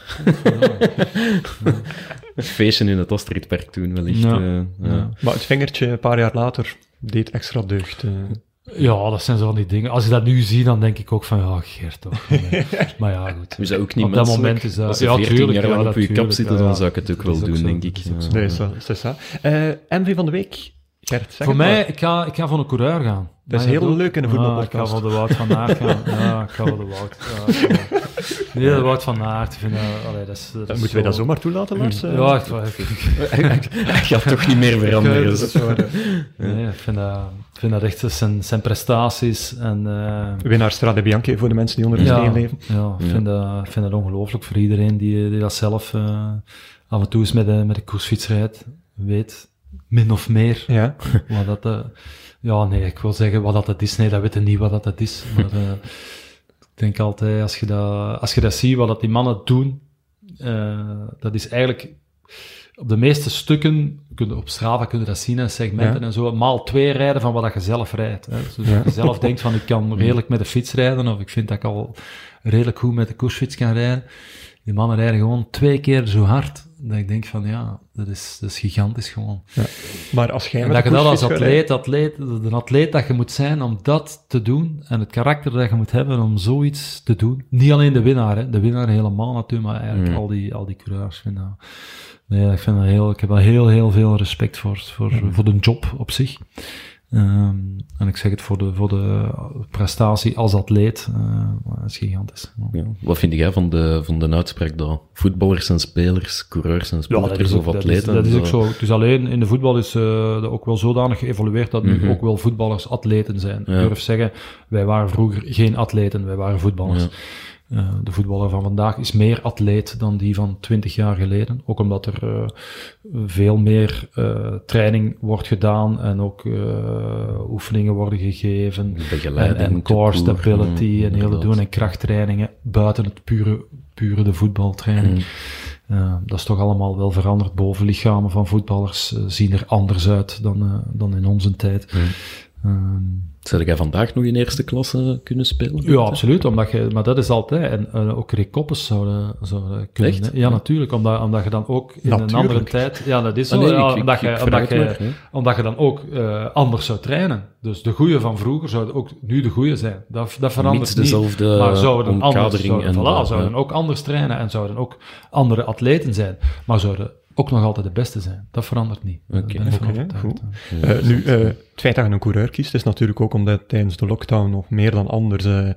[LAUGHS] feestje in het Astridpark toen wellicht. Ja. eh, ja. Ja. Maar het vingertje een paar jaar later deed extra deugd. eh. Ja, dat zijn zo van die dingen. Als je dat nu ziet, dan denk ik ook van, ja, Gert toch. Nee. [LAUGHS] maar ja, goed. Is dat ook niet Op dat moment is dat- Als je ja, 14 tuurlijk, jaar ja, lang op je kap ja, dan ja. zou ik het ook wel doen, zo, denk ik. Ja. Nee, zo, is dat. Eh, MV van de week. Gert, Voor mij, maar. ik ga, ik ga voor een coureur gaan. Dat is heel leuk in een voetbalpodcast. ik ga voor de Wout van Aert gaan. [LAUGHS] Ja, ik ga voor de Wout. Ja, ik nee, de Wout van Aert. Ik vind dat, allee, dat is, dat is Moeten wij dat zo- zomaar toelaten, Lars? Eh, Ja. Ik, [LAUGHS] Hij gaat toch niet meer veranderen. nee, ik, vind dat, ik vind dat echt zijn, zijn prestaties en... eh, Winnaar Strade Bianchi voor de mensen die onder de ja, steen leven. Ja, ik vind, dat, ik vind dat ongelooflijk voor iedereen die, die dat zelf eh, af en toe eens met de, met de koersfiets rijdt. Weet min of meer Ja. [LAUGHS] wat dat... eh, ja, nee, ik wil zeggen wat dat het is. Nee, dat weten niet wat dat het is. Maar eh, ik denk altijd, als je dat, als je dat ziet, wat dat die mannen doen, eh, dat is eigenlijk op de meeste stukken, kun je, op Strava kun je dat zien, hè, segmenten Ja. en zo, maal twee rijden van wat dat je zelf rijdt. Hè. Dus als je [LAUGHS] zelf denkt van, ik kan redelijk met de fiets rijden, of ik vind dat ik al redelijk goed met de koersfiets kan rijden. Die mannen rijden gewoon twee keer zo hard, dat ik denk van, ja, dat is, dat is gigantisch gewoon. Maar als jij En met dat je dat als atleet, atleet, de atleet dat je moet zijn om dat te doen, en het karakter dat je moet hebben om zoiets te doen. Niet alleen de winnaar, hè. de winnaar helemaal natuurlijk, maar eigenlijk Mm. al, die, al die coureurs. Vind dat, nee, ik, vind dat heel, ik heb daar heel, heel veel respect voor, voor, voor de job op zich. Ehm, en ik zeg het voor de, voor de prestatie als atleet, eh, dat is gigantisch. Ja. Wat vind jij van de, van de uitspraak dat voetballers zijn spelers, coureurs sporters is, ook, of dat, is, atleten? dat is ook zo- zo. Dus alleen in de voetbal is eh, dat ook wel zodanig geëvolueerd dat nu Mhm. ook wel voetballers atleten zijn. Ja. Ik durf zeggen, wij waren vroeger geen atleten, wij waren voetballers. Eh, de voetballer van vandaag is meer atleet dan die van 20 jaar geleden. Ook omdat er eh, veel meer eh, training wordt gedaan en ook oefeningen worden gegeven. En, en core stability mm, en hele inderdaad. doen en krachttrainingen buiten het pure, pure de voetbaltraining. Mm. Dat is toch allemaal wel veranderd. Bovenlichamen van voetballers zien er anders uit dan, dan in onze tijd. Mm. Zou jij vandaag nog in eerste klasse kunnen spelen? ja, absoluut. Omdat je, maar dat is altijd. En eh, ook Rick Koppes zouden, zouden kunnen. Echt? hè. Ja, natuurlijk. Omdat, omdat je dan ook in een andere tijd. Ja, dat is zo. Ah, nee, ja, ik- ik- omdat, je, ik omdat, verraad je, maar, omdat je dan ook eh, anders zou trainen. Dus de goeie van vroeger zouden ook nu de goeie zijn. Dat, dat verandert Mits niet. maar zouden anders, zouden, en voilà, zouden ook anders trainen en zouden ook andere atleten zijn. Maar zouden ook nog altijd de beste zijn. Dat verandert niet. Oké. goed. Eh, nu, eh, het feit dat je een coureur kiest, is natuurlijk ook omdat tijdens de lockdown nog meer dan anders eh,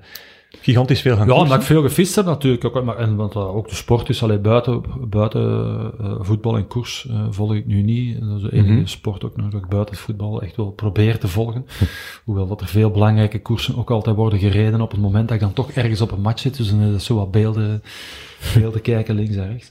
gigantisch veel gaan Ja, omdat ik veel gefist heb natuurlijk. Ook, maar, en want ook de sport is, alleen buiten, buiten eh, voetbal en koers eh, volg ik nu niet. Dat is de enige Mhm. sport ook nog dat ik buiten het voetbal echt wel probeer te volgen. [LAUGHS] Hoewel dat er veel belangrijke koersen ook altijd worden gereden op het moment dat ik dan toch ergens op een match zit. Dus dan is zo wat beelden, beelden kijken links en rechts.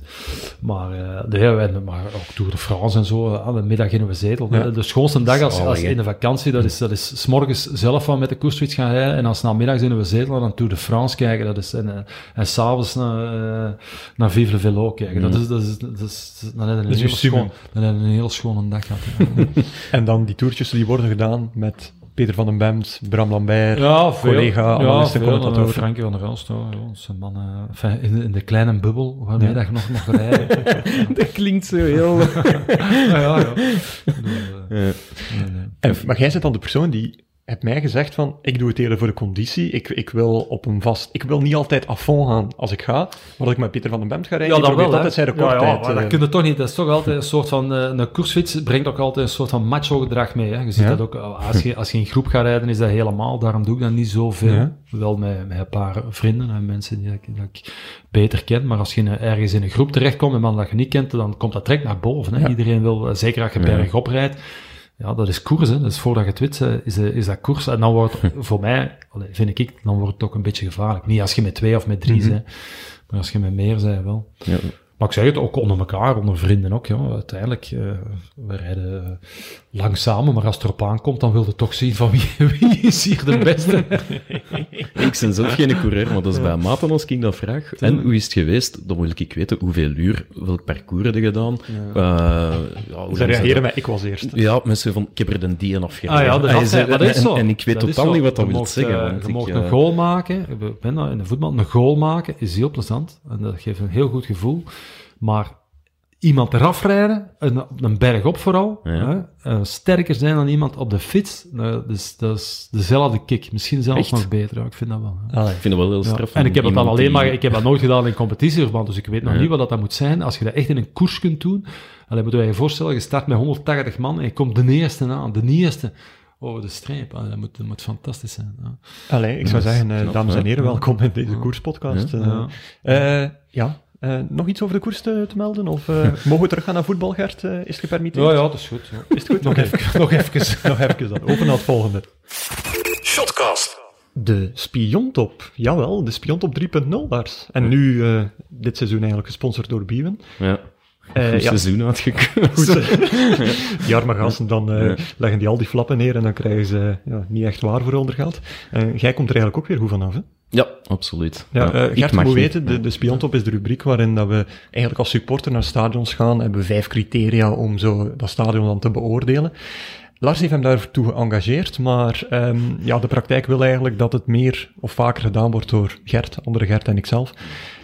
Maar, eh de, ja, en- maar ook Tour de France en zo, eh, aan de middag in een zetel. Ja. De, de schoonste dag als, als in de vakantie, dat is, dat is 's morgens zelf van met de koersfiets gaan rijden en als namiddags in een zetel dan Tour de France kijken. Dat is, en, eh, en s'avonds naar, eh, naar Vive le Velo kijken. Dat is, dat is, dat is, dan heb je een, hele summum. schoon, dan heb je een hele schone dag gehad. [LAUGHS] En dan die toertjes die worden gedaan met Peter van den Bemt, Bram Lambert, Ja, veel. collega, ja, analist en veel. commentator. En, Frankie van der Elst, ja, ja, dat is een man, eh, enfin, in, de, in de kleine bubbel waarmee dat je nog mag rijden. [LAUGHS] Dat klinkt zo heel... [LAUGHS] ja, ja, eh, Ja. nee, nee. En, maar jij bent dan de persoon die hebt mij gezegd van, ik doe het eerder voor de conditie, ik, ik wil op een vast, ik wil niet altijd à fond gaan als ik ga, maar als ik met Peter van den Bemt ga rijden, die probeert hè. altijd zijn Ja, recordtijd. ja, maar dat eh, kun je toch niet. Dat is toch altijd een soort van... eh, een koersfiets brengt ook altijd een soort van macho-gedrag mee. Hè. Je ziet Ja. dat ook... eh, Als je, als je in groep gaat rijden, is dat helemaal... Daarom doe ik dat niet zoveel. Ja. Wel met, met een paar vrienden en mensen die ik, dat ik beter ken. Maar als je in ergens in een groep terechtkomt, een man dat je niet kent, dan komt dat direct naar boven. Hè. Ja. Iedereen wil... Zeker als je Ja. bergop rijdt. Ja, dat is koers. Hè. Dat is voordat je het weet, eh, is, eh, is dat koers. En dan wordt [LAUGHS] voor mij, vind ik, dan wordt het ook een beetje gevaarlijk. Niet als je met twee of met drie bent. Maar als je met meer bent, wel. Ja. Maar ik zeg het ook onder elkaar, onder vrienden ook. Ja. Uiteindelijk, eh, we rijden eh, lang samen, maar als het erop aankomt, dan wil je toch zien van wie, [LAUGHS] wie is hier de beste. [LAUGHS] Ik ben zelf geen coureur, maar dat is bij maten als ik dat vraag. En hoe is het geweest? Dan wil ik weten hoeveel uur, welk parcours heb je gedaan? Ja. ja, hoe Ze reageren met, ik was eerst. Ja, mensen van, ik heb er de dien afgereden. Ah ja, dat is, zei- maar dat is en, zo. en ik weet Dat totaal niet wat dat wil zeggen. eh, want je eh, een goal maken, ik ben dat in de voetbal, een goal maken is heel plezant. En dat geeft een heel goed gevoel. Maar iemand eraf rijden, een, op een berg op vooral, Ja. hè, eh, sterker zijn dan iemand op de fiets, nou, dat, is, dat is dezelfde kick. Misschien zelfs Echt? nog beter, ja, ik vind dat wel. Allee. ik vind het wel heel Ja. straf. En ik heb het dan alleen die- maar, ik heb dat nooit gedaan in competitieverband, dus ik weet nog Ja. niet wat dat, dat moet zijn. Als je dat echt in een koers kunt doen, dan moet je je voorstellen, je start met 180 man en je komt de eerste aan, de eerste over de streep. Ah, dat, moet, dat moet fantastisch zijn. Ja. Allee, ik zou Dat zeggen, eh, knap, dames en heren, welkom in deze Ja. koerspodcast. Ja. Eh, nog iets over de koers te, te melden? Of eh, [LAUGHS] mogen we teruggaan naar voetbal, Gert? Eh, is het gepermitteerd? Ja, ja, dat is goed. Ja. Is het goed? Nog even, [LAUGHS] nog even. [LAUGHS] nog even dan. Open naar het volgende. Shotcast. De Spiontop. Jawel, de Spiontop 3.0, Lars. En nu, eh, dit seizoen eigenlijk gesponsord door Biewen. Ja. Goed ja, seizoen goed. eh, die [LAUGHS] arme gasten, dan eh, Ja. leggen die al die flappen neer en dan krijgen ze ja, niet echt waar voor ondergeld. Eh jij komt er eigenlijk ook weer goed vanaf, hè? Ja, absoluut. Ja, Gert, moet niet. weten, de, de Spiontop is de rubriek waarin dat we eigenlijk als supporter naar stadions gaan, hebben we vijf criteria om zo dat stadion dan te beoordelen. Lars heeft hem daartoe geëngageerd, maar ehm, ja, de praktijk wil eigenlijk dat het meer of vaker gedaan wordt door Gert, andere Gert en ikzelf.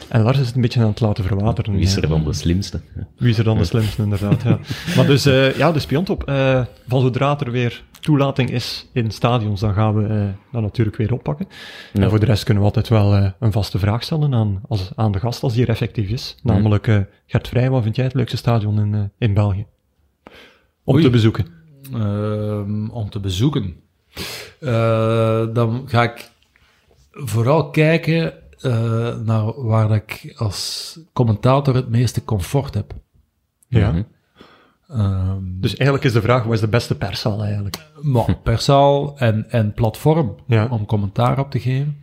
En Lars is het een beetje aan het laten verwateren. Wie is er dan de slimste? Wie is er dan de slimste, inderdaad. Ja. Maar dus, eh, ja, de spiontop. eh van zodra er weer toelating is in stadions, dan gaan we eh dat natuurlijk weer oppakken. Ja. En voor de rest kunnen we altijd wel eh, een vaste vraag stellen aan, als, aan de gast, als die er effectief is. Namelijk, eh, Gert Vrij, wat vind jij het leukste stadion in, in België? Om Oei. te bezoeken. Ehm, om te bezoeken. Eh, dan ga ik vooral kijken eh, naar waar ik als commentator het meeste comfort heb. Ja. Mhm. Ehm, Dus eigenlijk is de vraag, wat is de beste perszaal eigenlijk? maar persaal en, en platform Ja. om commentaar op te geven.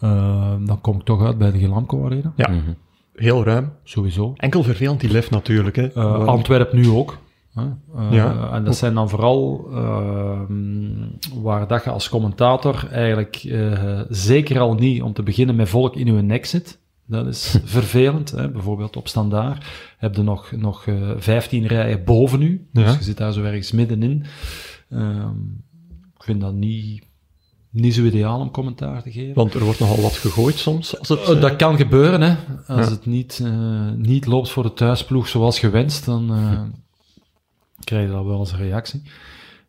Ehm, dan kom ik toch uit bij de Gelamco Arena, Ja, Mhm. heel ruim. sowieso. Enkel vervelend die lift natuurlijk. Hè. Eh Antwerp nu ook. Eh, Ja. En dat zijn dan vooral ehm, waar dat je als commentator eigenlijk eh, zeker al niet om te beginnen met volk in uw nek zit. Dat is [LAUGHS] vervelend. Hè. Bijvoorbeeld op standaard heb je nog, nog eh 15 rijen boven u. Ja. Dus je zit daar zo ergens middenin. Ehm, ik vind dat niet, niet zo ideaal om commentaar te geven. Want er wordt nogal wat gegooid soms. Als het, Eh, dat kan gebeuren, hè. Als Ja. het niet, eh, niet loopt voor de thuisploeg zoals gewenst, dan eh, [LAUGHS] krijg je dat wel als een reactie.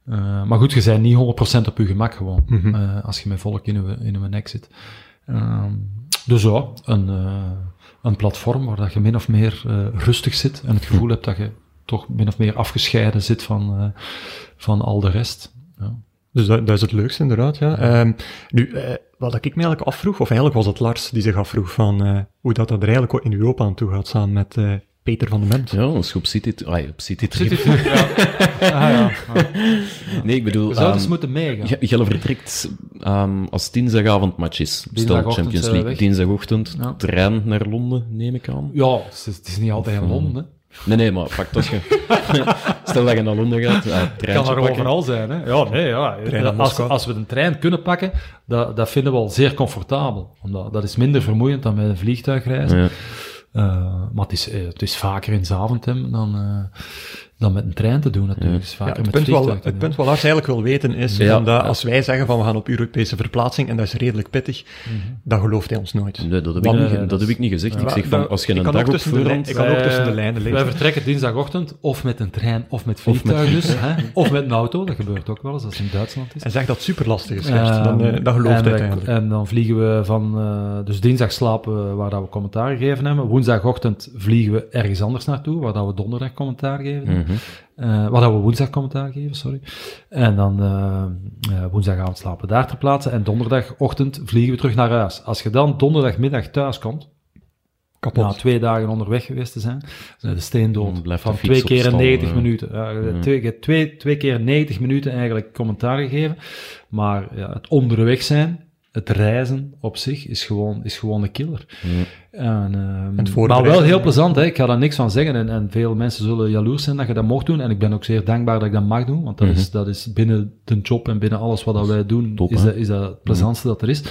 Eh, maar goed, je bent niet 100% op je gemak gewoon, Mhm. eh, als je met volk in je, in je nek zit. Ehm, dus ja, een, eh, een platform waar dat je min of meer rustig zit en het gevoel hebt dat je toch min of meer afgescheiden zit van, van al de rest. Ja. Dus dat, dat is het leukste, inderdaad. Ja. Ehm, nu, wat ik me eigenlijk afvroeg, of eigenlijk was het Lars die zich afvroeg van hoe dat, dat er eigenlijk in Europa aan toe gaat, samen met Peter van den Bent. Ja, als je op City... Ah, op. [LAUGHS] Ah, ja. Nee, ik bedoel... We zouden ehm, eens moeten meegaan. Je, je vertrekt ehm, als dinsdagavondmatch is. Stel Dinsdagochtend Champions we League, weg. dinsdagochtend, Ja. trein naar Londen, neem ik aan. Ja, het is, niet altijd in Londen. Hè. Nee, nee, maar pak je... [LAUGHS] Stel dat je naar Londen gaat, uh, Het treintje kan er pakken. overal zijn. Hè. Ja, nee, ja. Trein Als, als we een trein kunnen pakken, dat, dat vinden we al zeer comfortabel. Omdat, dat is minder vermoeiend dan met een vliegtuig reizen. Ja. Eh, maar het is, eh, het is vaker in Zaventem dan, eh, dan met een trein te doen natuurlijk. Vaker het, met punt wel, het punt wat Lars eigenlijk wil weten is, Ja. omdat als wij zeggen van we gaan op Europese verplaatsing, en dat is redelijk pittig, dan gelooft hij ons nooit. Nee, dat heb, Want- ik, niet, Nee, dat dat heb ik niet gezegd. ik zeg van, dat- als je een kan dag ook op voorhand... ik kan ook tussen de lijnen Wij lezen. vertrekken dinsdagochtend of met een trein of met vliegtuig dus. [LAUGHS] Hè? Of met een auto, dat gebeurt ook wel eens als het in Duitsland is. En zeg dat super lastig is, dan, eh, dat gelooft wij- eigenlijk. En dan vliegen we van... eh, dus dinsdag slapen waar dat we commentaar gegeven hebben. Woensdagochtend vliegen we ergens anders naartoe, waar dat we donderdag commentaar geven. Mhm. Eh, waar dat we woensdag commentaar geven, sorry. En dan eh, eh, woensdagavond slapen we daar ter plaatse. En donderdagochtend vliegen we terug naar huis. Als je dan donderdagmiddag thuis komt, Kapot. na twee dagen onderweg geweest te zijn, zijn de steendood van twee keer stal, 90 ja. minuten. Hebt twee, twee, twee keer 90 minuten eigenlijk commentaar gegeven. Maar ja, het onderweg zijn, het reizen op zich, is gewoon, is gewoon een killer. En, ehm, het maar wel heel plezant, hè? ik ga daar niks van zeggen. En, en veel mensen zullen jaloers zijn dat je dat mocht doen. En ik ben ook zeer dankbaar dat ik dat mag doen. Want dat, is, dat is binnen de job en binnen alles wat dat wij doen, Top, is, dat, is dat het plezantste dat er is.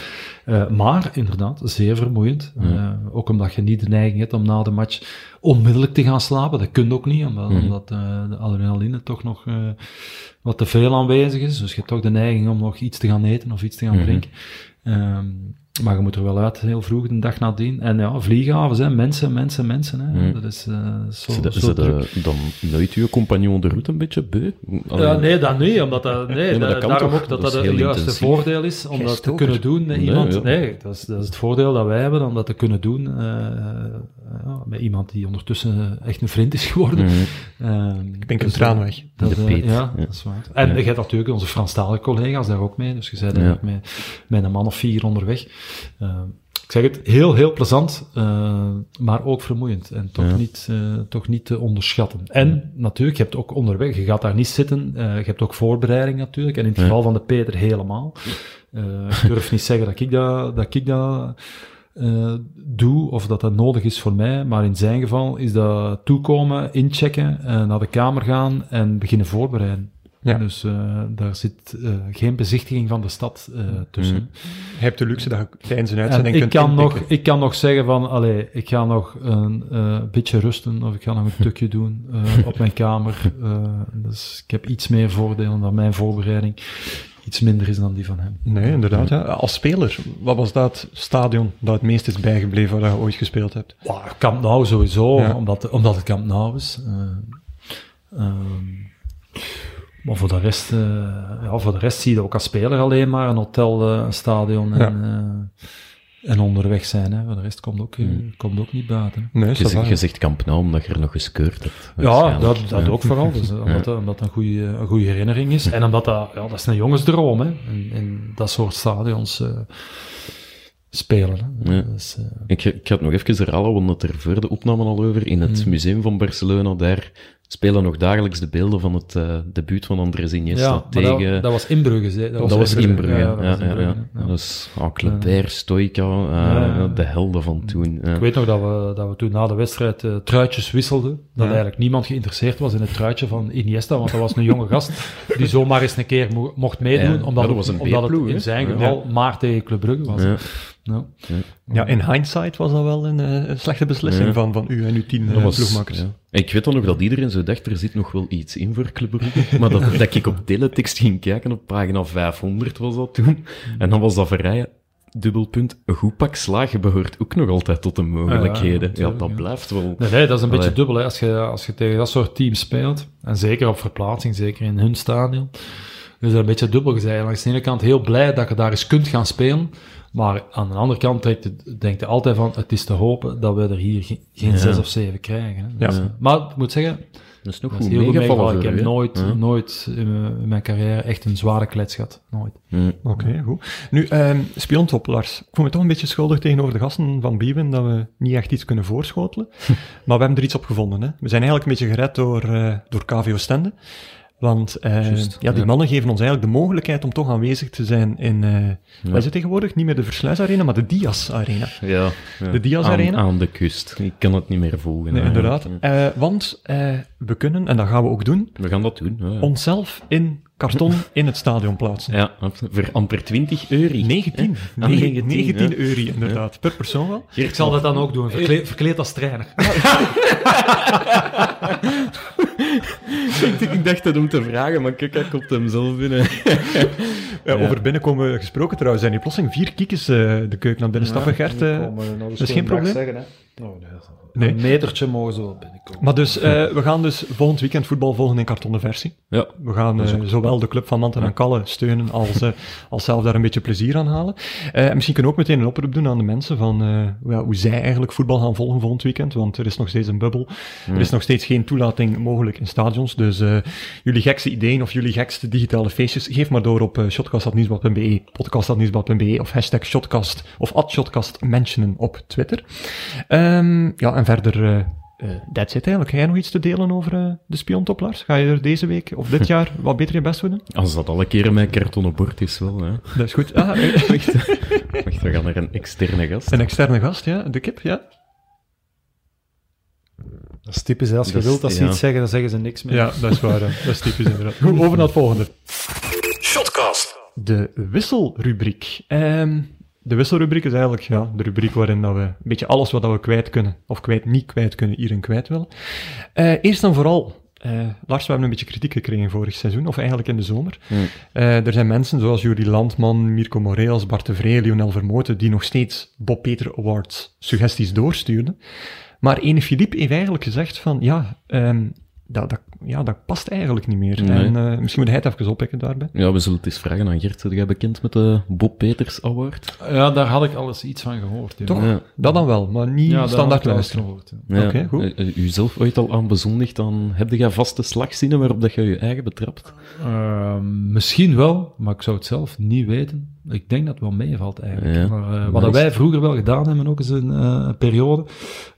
Eh, maar inderdaad, zeer vermoeiend. Eh, ook omdat je niet de neiging hebt om na de match onmiddellijk te gaan slapen. Dat kun je ook niet, omdat, omdat eh, de adrenaline toch nog eh, wat te veel aanwezig is. Dus je hebt toch de neiging om nog iets te gaan eten of iets te gaan drinken. Um, maar je moet er wel uit, heel vroeg, de dag nadien. En ja, vlieghavens, hè, mensen, mensen, mensen. Hè. Dat is eh, zo, dat- is zo dat, druk. eh, dan nooit uw compagnon de route een beetje beu? Ja, nee, dat niet, omdat dat, nee, dat daarom toch? ook dat Dat het juiste intensief. voordeel is om dat te kunnen doen met Nee, iemand. ja. Nee, dat is, dat is het voordeel dat wij hebben om dat te kunnen doen eh, ja, met iemand die ondertussen echt een vriend is geworden. Mhm. Ehm, Ik pink een dus, traan weg. Dat, De Peet, ja, ja. dat is waar. En je hebt natuurlijk onze Franstalige collega's daar ook mee, dus je bent eigenlijk met, met een man of vier onderweg. Ehm, ik zeg het, heel, heel plezant, eh, maar ook vermoeiend en toch, Ja. niet, eh, toch niet te onderschatten. En natuurlijk, je hebt ook onderweg, je gaat daar niet zitten, eh, je hebt ook voorbereiding natuurlijk, en in het Ja. geval van de Peter helemaal. Eh, ik durf niet zeggen dat ik dat, dat, ik dat eh, doe, of dat dat nodig is voor mij. Maar in zijn geval is dat toekomen, inchecken, eh, naar de kamer gaan en beginnen voorbereiden. Ja. Dus eh, daar zit eh, geen bezichtiging van de stad eh, tussen. Mm. Je hebt de luxe dat je tijdens een En uitzending ik kunt kan, nog, ik kan nog zeggen van, allee, ik ga nog een beetje rusten, of ik ga nog een [LAUGHS] stukje doen op mijn kamer. Dus ik heb iets meer voordelen dan mijn voorbereiding iets minder is dan die van hem. Nee, inderdaad. Ja. Als speler, wat was dat stadion dat het meest is bijgebleven waar je ooit gespeeld hebt? Wow, Camp Nou sowieso, Ja. omdat, omdat het Camp Nou is. Ehm, maar voor de, rest, eh, ja, voor de rest zie je ook als speler alleen maar een hotel, eh, een stadion en, eh, en onderweg zijn. Hè. Voor de rest komt ook, eh, komt ook niet buiten. hè. Nee, Je, zegt, je zegt Nou omdat je er nog geskeurd hebt. Ja, dat, dat Ja. ook vooral. Dus, [LAUGHS] omdat, dat- omdat dat een goede, een goede herinnering is. En omdat dat, ja, dat is een jongensdroom, hè. In, in dat soort stadions eh, spelen. Hè. Ja. Dus, Ik, ik ga het nog even herhalen, want het er voor de opname al over. In het Mm. museum van Barcelona, daar spelen nog dagelijks de beelden van het eh debuut van Andrés Iniesta ja, tegen... dat, dat was Inbrugge. hè. Dat was Inbrugge, ja. dat was ja, ja, Inbrugge, ja. ja. Dat is ah, Kleber, Stoica, eh, Ja, ja. de helden van toen. ja. Ik weet nog dat we, dat we toen na de wedstrijd eh, truitjes wisselden. Dat Ja. eigenlijk niemand geïnteresseerd was in het truitje van Iniesta, want dat was een jonge gast die zomaar eens een keer mo- mocht meedoen, Ja, omdat, ja, dat was een omdat het in zijn Ja. geval maar tegen Club Brugge was. Ja. Ja. In hindsight was dat wel een, eh, een slechte beslissing Ja. van, van u en uw tien Dat eh, was- ploegmakers. ja. Ik weet dan nog dat iedereen zo dacht, er zit nog wel iets in voor Club Brugge. [LAUGHS] Maar dat, dat ik op teletext ging kijken, op pagina 500 was dat toen. En dan was dat verrijen, dubbelpunt, een goed pak slagen behoort ook nog altijd tot de mogelijkheden. Ja, dat ja. blijft wel... Nee, nee, dat is een beetje dubbel hè, als, je, als je tegen dat soort teams speelt. En zeker op verplaatsing, zeker in hun stadion. Dus dat is een beetje dubbel gezegd. Langs de ene kant heel blij dat je daar eens kunt gaan spelen. Maar aan de andere kant denkt je, denkt je altijd van, het is te hopen dat we er hier geen, geen Ja. zes of zeven krijgen. Hè. Ja. Dus, eh, maar ik moet zeggen, Dat is nog dat is goed heel meegevallen meegevallen. Ik heb nooit, Ja. nooit in mijn, in mijn carrière echt een zware klets gehad. Nooit. Ja. Oké, goed. Nu, ehm spiontop, Lars. Ik voel me toch een beetje schuldig tegenover de gasten van Biewen dat we niet echt iets kunnen voorschotelen. [LAUGHS] maar we hebben er iets op gevonden. Hè. We zijn eigenlijk een beetje gered door, eh door KVO Stende. Want eh, ja, die ja. mannen geven ons eigenlijk de mogelijkheid om toch aanwezig te zijn in, eh is het tegenwoordig? Niet meer de Versluis Arena, maar de Dias Arena. Ja, ja. De Diaz aan, Arena? aan de kust. Ik kan het niet meer volgen. Nee, inderdaad. Eh, want eh, we kunnen, en dat gaan we ook doen, We gaan dat doen. Ja, ja. onszelf in karton [LAUGHS] in het stadion plaatsen. Ja, voor amper 20 euro. 19. Ah, 19, 19, 19 ja. euro, inderdaad. Per persoon wel. Ik zal dat dan ook doen, verkleed, verkleed als trainer. [LAUGHS] [LAUGHS] ik, ik dacht het om te vragen, maar kijk, hij komt hem zelf binnen. [LAUGHS] Ja, Over binnenkomen gesproken trouwens, zijn die plotseling vier kiekjes eh, de keuken naar binnen stappen, Gert. eh, dat is geen probleem. Nee. Een metertje mogen ze wel binnenkomen. Maar dus, eh, we gaan dus volgend weekend voetbal volgen in kartonnen versie. Ja, We gaan eh, zowel de club van Manten en Kalle steunen als, eh, als zelf daar een beetje plezier aan halen. Eh, en misschien kunnen we ook meteen een oproep doen aan de mensen van eh, ja, hoe zij eigenlijk voetbal gaan volgen volgend weekend, want er is nog steeds een bubbel. Er is nog steeds geen toelating mogelijk in stadions, dus eh, jullie gekste ideeën of jullie gekste digitale feestjes, geef maar door op uh, shotcast.nieuwsblad.be, podcast.nieuwsblad.be of hashtag shotcast of at shotcast mentionen op Twitter. Ehm, ja, en verder... eh, eh, that's it eigenlijk. Ga jij nog iets te delen over eh, de spiontop, Lars? Ga je er deze week of dit [LAUGHS] jaar wat beter je best voor doen? als dat alle keren mijn kartonnen bord is wel. Hè. Dat is goed. Ah, [LAUGHS] Wacht, wacht, we gaan naar een externe gast. een externe gast, ja. De kip, ja. Dat is typisch, hè. als je Dat wilt dat ze ja. iets zeggen, dan zeggen ze niks meer. Ja, dat is waar. hè. Dat is typisch inderdaad. Goed, over naar het volgende. Shotcast. De wisselrubriek. Ehm, de wisselrubriek is eigenlijk ja, de rubriek waarin dat we een beetje alles wat dat we kwijt kunnen, of kwijt niet kwijt kunnen, hierin kwijt willen. Eh, eerst en vooral, eh, Lars, we hebben een beetje kritiek gekregen vorig seizoen, of eigenlijk in de zomer. Hmm. Eh, er zijn mensen zoals Jurie Landman, Mirko Moreas, Bart de Vree, Lionel Vermoten, die nog steeds Bob Peter Awards suggesties doorstuurden. Maar ene Philippe heeft eigenlijk gezegd van, ja, ehm, dat, dat, ja, dat past eigenlijk niet meer. Nee. En eh, misschien moet hij het even oppikken daarbij. Ja, we zullen het eens vragen aan Gert. Ben jij bekend met de Bob Peters Award? Ja, daar had ik al eens iets van gehoord. ja. Toch? Ja. Dat dan wel, maar niet Ja, standaard luisteren. gehoord. ja. Ja. Oké, goed. Eh, eh, U zelf ooit al aan bezondigd, dan heb jij vaste slagzinnen waarop dat je je eigen betrapt? Ehm, misschien wel, maar ik zou het zelf niet weten. Ik denk dat het wel meevalt eigenlijk. Ja. Maar, eh, wat wij vroeger wel gedaan hebben, ook eens een eh, periode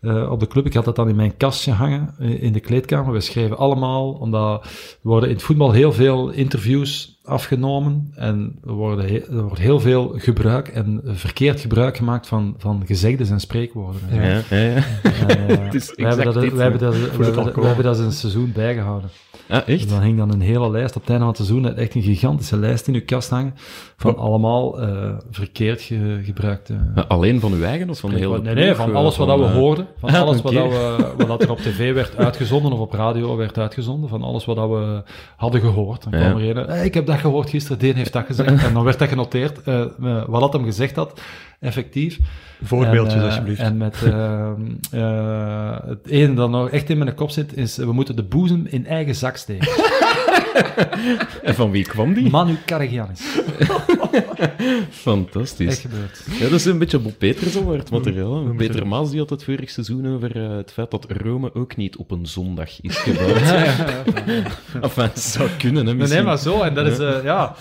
eh, op de club. Ik had dat dan in mijn kastje hangen eh, in de kleedkamer. We schreven allemaal allemaal, omdat er worden in het voetbal heel veel interviews afgenomen en er, worden he- er wordt heel veel gebruik en verkeerd gebruik gemaakt van, van gezegdes en spreekwoorden. Ja, ja, ja. En, eh, [LAUGHS] Het is we, hebben dat, dit, we, hebben dat, we, hebben, alcohol. we hebben dat in een seizoen bijgehouden. Dus echt? dan hing dan een hele lijst, op het einde van het seizoen, echt een gigantische lijst in uw kast hangen, van allemaal eh, verkeerd ge- gebruikte... Alleen van uw eigen of van de hele Nee, nee, van eh, alles wat dat we eh, hoorden. [LAUGHS] Van alles wat, dat we, wat dat er op tv werd uitgezonden of op radio werd uitgezonden. Van alles wat dat we hadden gehoord. Dan Ja. kwam er een, "Hey, ik heb dat gehoord gisteren, Deen heeft dat gezegd. En dan werd dat genoteerd, eh, eh, wat dat hem gezegd had, effectief. Voorbeeldjes, En, eh, alsjeblieft. En met eh, eh, het ene dat nog echt in mijn kop zit, is we moeten de boezem in eigen zak steken. [LAUGHS] En van wie kwam die? Manu Karagianis. [LAUGHS] Fantastisch. Echt gebeurd. Ja, dat is een beetje Bob Peters al het materiaal. hè. Peter Maas die had het vorig seizoen over eh, het feit dat Rome ook niet op een zondag is [LAUGHS] gebouwd. Enfin, het zou kunnen, hè, misschien. nee, maar zo. En dat is, eh, ja...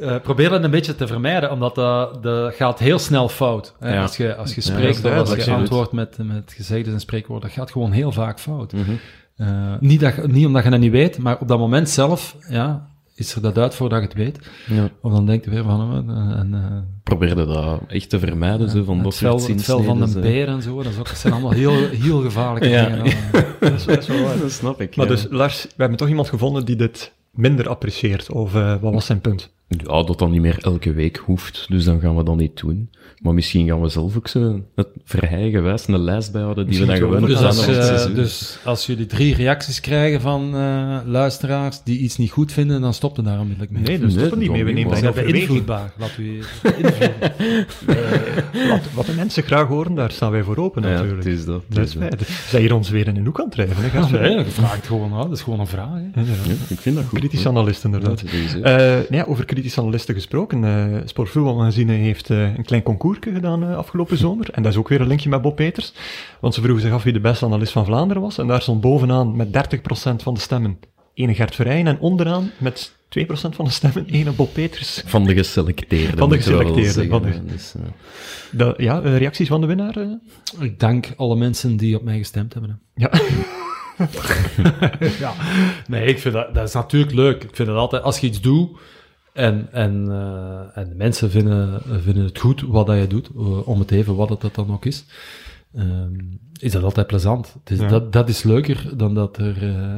Eh, probeer dat een beetje te vermijden, omdat dat, dat gaat heel snel fout. hè. Ja. Als je, als je Ja, spreekt is of als je antwoordt met, met gezegdes en spreekwoorden, dat gaat gewoon heel vaak fout. Mhm. Eh, niet, dat, niet omdat je dat niet weet, maar op dat moment zelf ja, is er dat uit voordat je het weet. Ja. Of dan denk je weer van... eh, en, eh, Probeerde dat echt te vermijden, zo, van dat soort het vel van zo. beer en zo, dat, is ook, dat zijn allemaal heel, heel gevaarlijke Ja. dingen. [LAUGHS] Dat is, dat is wel waar. Dat snap ik. Maar ja. dus, Lars, we hebben toch iemand gevonden die dit minder apprecieert, of eh, wat was zijn punt? Ja, dat dan niet meer elke week hoeft, dus dan gaan we dat niet doen. Maar misschien gaan we zelf ook zo het vrijgewijs een lijst bijhouden die we dan gewoon. Dus als, eh, dus als jullie drie reacties krijgen van eh, luisteraars die iets niet goed vinden, dan stopt het daar onmiddellijk mee. Nee, dat stoppen dat niet mee. We nemen dat beïnvloedbaar. Laten we [LAUGHS] invloeden. Wat, wat de mensen graag horen, daar staan wij voor open ja, natuurlijk. het is dat. het Dat is dat. hier ons weer in een hoek aan het drijven. Hè? Nee, je vraagt gewoon. Dat is gewoon een vraag. Hè. Ja, ja. Ja, ik vind dat goed. Kritische analist, inderdaad. Ja, sowieso. Eh, kritische analisten gesproken. eh Sportvoetbalmagazine heeft eh, een klein concours gedaan eh, afgelopen zomer. En dat is ook weer een linkje met Bob Peters. Want ze vroegen zich af wie de beste analist van Vlaanderen was. En daar stond bovenaan met 30% van de stemmen ene Gert Verheyen. En onderaan met 2% van de stemmen ene Bob Peters. Van de geselecteerde. Van de geselecteerde, van de-. Dus, Dat, ja, reacties van de winnaar? Ik dank alle mensen die op mij gestemd hebben. hè. Ja. [LAUGHS] ja. Nee, ik vind dat, dat is natuurlijk leuk. Ik vind het altijd, als je iets doet en, en, eh, en de mensen vinden, vinden het goed wat dat je doet, eh, om het even wat het dat dan ook is, ehm, is dat altijd plezant. Ja. dat, dat is leuker dan dat er eh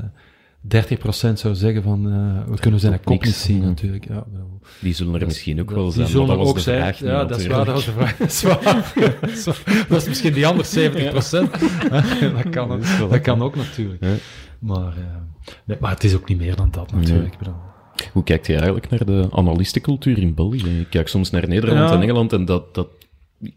30% zou zeggen van, eh, we kunnen zijn Klopt kop niet zien natuurlijk. Ja, wel. die zullen er misschien ook wel Die zijn, zullen maar dat er ook zijn. vraag ja, dat is waar, dat was de vraag. [LAUGHS] Dat is waar. [LAUGHS] Zo, dat is misschien die andere 70% [LAUGHS] dat, kan, ook- Dat kan ook natuurlijk. Ja. Maar, eh, nee, maar het is ook niet meer dan dat natuurlijk. Ik bedoel, Hoe kijkt je eigenlijk naar de analistencultuur in België? Ik kijk soms naar Nederland Ja. en Engeland en dat, dat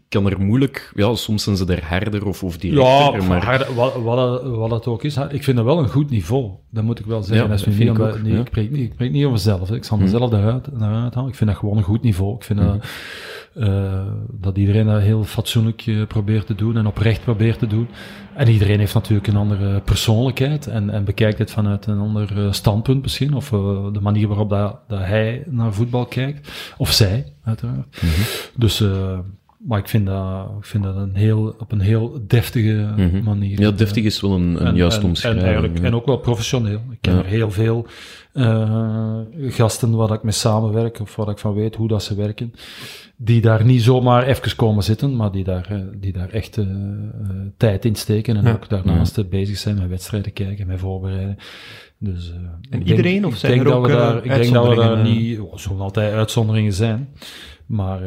kan er moeilijk... Ja, soms zijn ze er harder of, of directer, Ja, maar... wat, wat, dat- wat dat ook is, ik vind dat wel een goed niveau. Dat moet ik wel zeggen. Ja, dat vind ik nee, ja. ik, spreek niet, ik spreek niet over mezelf. Ik zal Hm. mezelf daaruit, daaruit halen. Ik vind dat gewoon een goed niveau. Ik vind dat, eh, dat iedereen dat heel fatsoenlijk eh, probeert te doen en oprecht probeert te doen. En iedereen heeft natuurlijk een andere persoonlijkheid en, en bekijkt het vanuit een ander eh, standpunt misschien. Of de manier waarop dat, dat hij naar voetbal kijkt. Of zij, uiteraard. Mhm. Dus... maar ik vind dat, ik vind dat een heel, op een heel deftige Mhm. manier. Ja, deftig is wel een, een En- juiste en, omschrijving. En, eigenlijk, ja. en ook wel professioneel. Ik ken Ja. er heel veel eh, gasten waar ik mee samenwerk, of waar ik van weet hoe dat ze werken, die daar niet zomaar even komen zitten, maar die daar, eh, die daar echt eh, tijd in steken en Ja. ook daarnaast eh, bezig zijn met wedstrijden kijken, met voorbereiden. Dus, denk- iedereen, of zijn denk er dat ook, we eh, daar, Ik denk dat we daar niet... Er zullen altijd uitzonderingen zijn, maar...